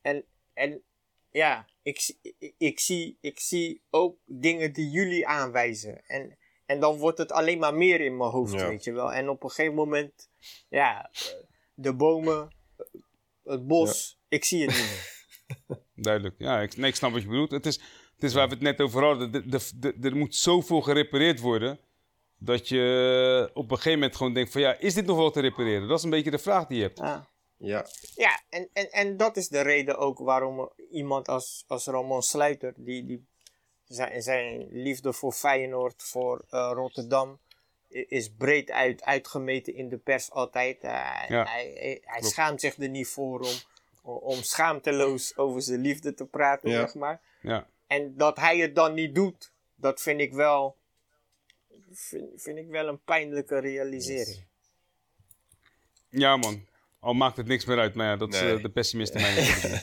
En, en ja, ik, zie- ik, ik, zie, ik zie ook dingen die jullie aanwijzen. En, en dan wordt het alleen maar meer in mijn hoofd, Ja. weet je wel. En op een gegeven moment, ja, de bomen, het bos, ik zie het niet meer. Duidelijk. Ja, ik, nee, ik snap wat je bedoelt. Het is, het is waar we het net over hadden. De, de, de- er moet zoveel gerepareerd worden. Dat je op een gegeven moment gewoon denkt van ja, is dit nog wel te repareren? Dat is een beetje de vraag die je hebt. Ja. Ja. Ja, en, en, en dat is de reden ook waarom iemand als, als Ramon Sluiter, die, die zijn, zijn liefde voor Feyenoord, voor eh, Rotterdam, is breed uit, uitgemeten in de pers altijd. Ja, hij hij, schaamt zich er niet voor om, om, schaamteloos over zijn liefde te praten, Ja. zeg maar. Ja. En dat hij het dan niet doet, dat vind ik wel, vind, vind ik wel een pijnlijke realisering. ja, man. Al maakt het niks meer uit. Maar ja, dat is eh, de pessimist in mij.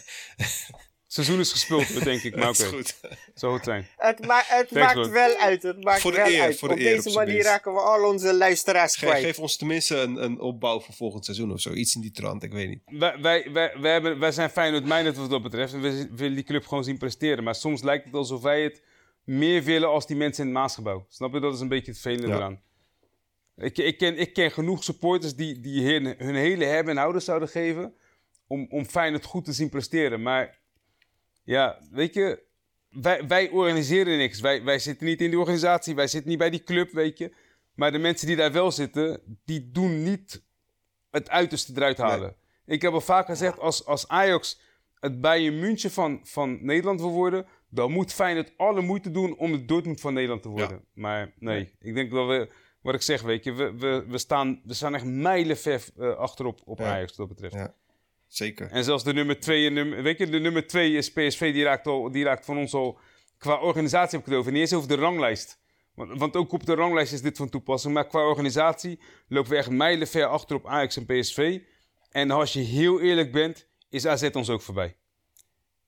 Het seizoen is gespeeld, denk ik. Maar Dat oké, is goed. zou het zijn. Het, ma het Thanks, maakt wel uit. Het maakt Voor de wel eer, uit. voor de op eer, deze op manier minst. raken we al onze luisteraars Ge- kwijt. geef ons tenminste een, een opbouw voor volgend seizoen of zo. Iets in die trant, ik weet niet. Wij, wij, wij, wij, hebben, wij zijn Feyenoord minded wat dat betreft. En we willen die club gewoon zien presteren. Maar soms lijkt het alsof wij het meer willen als die mensen in het Maasgebouw. Snap je? Dat is een beetje het vervelende Ja. eraan. Ik, ik, ken, ik ken genoeg supporters die, die hun, hun hele hebben en houden zouden geven... Om, om Feyenoord goed te zien presteren. Maar ja, weet je... Wij, wij organiseren niks. Wij, wij zitten niet in die organisatie. Wij zitten niet bij die club, weet je. Maar de mensen die daar wel zitten, die doen niet het uiterste eruit halen. Ik heb al vaak gezegd, als, als Ajax het Bayern München van, van Nederland wil worden, dan moet Feyenoord alle moeite doen om het Dortmund van Nederland te worden. Maar nee, ik denk dat we, wat ik zeg, weet je, we, we, we, staan, we staan echt mijlenver eh, achterop op Ja. Ajax wat dat betreft. Ja. Zeker. En zelfs de nummer 2, nummer, weet je, de nummer 2 is PSV, die raakt, al, die raakt van ons al, qua organisatie heb ik het over, niet eens over de ranglijst. Want, want ook op de ranglijst is dit van toepassing. Maar qua organisatie lopen we echt mijlenver achter op Ajax en PSV. En als je heel eerlijk bent, is AZ ons ook voorbij.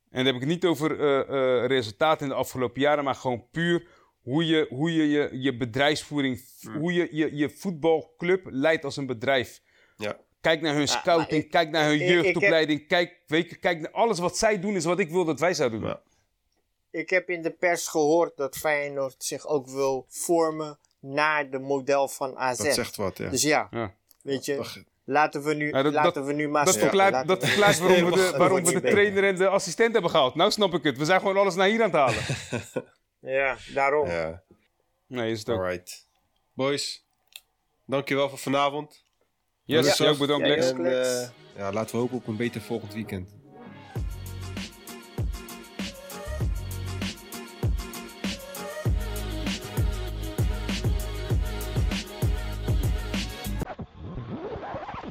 En dan heb ik het niet over eh, resultaten in de afgelopen jaren, maar gewoon puur hoe je hoe je, je, je bedrijfsvoering, hoe je, je je voetbalclub leidt als een bedrijf. Ja. Kijk naar hun Ja, scouting, ik- kijk naar hun ik- ik heb- jeugdopleiding, kijk, weet je, kijk naar alles wat zij doen is wat ik wil dat wij zouden doen. Ja. Ik heb in de pers gehoord dat Feyenoord zich ook wil vormen naar de model van AZ. Dat zegt wat, ja. Dus ja, Ja. weet je, laten we nu, Ja, dat- laten we nu maar Dat verklaart, dat verklaart waarom we de, waarom we de trainer en de assistent hebben gehaald. Nou snap ik het. We zijn gewoon alles naar hier aan het halen. Ja, daarom. Ja, Nee, is het ook. alright. Boys, dankjewel voor vanavond. Yes, Ja. ook bedankt Lex. En ja, laten we hopen op een beter volgend weekend.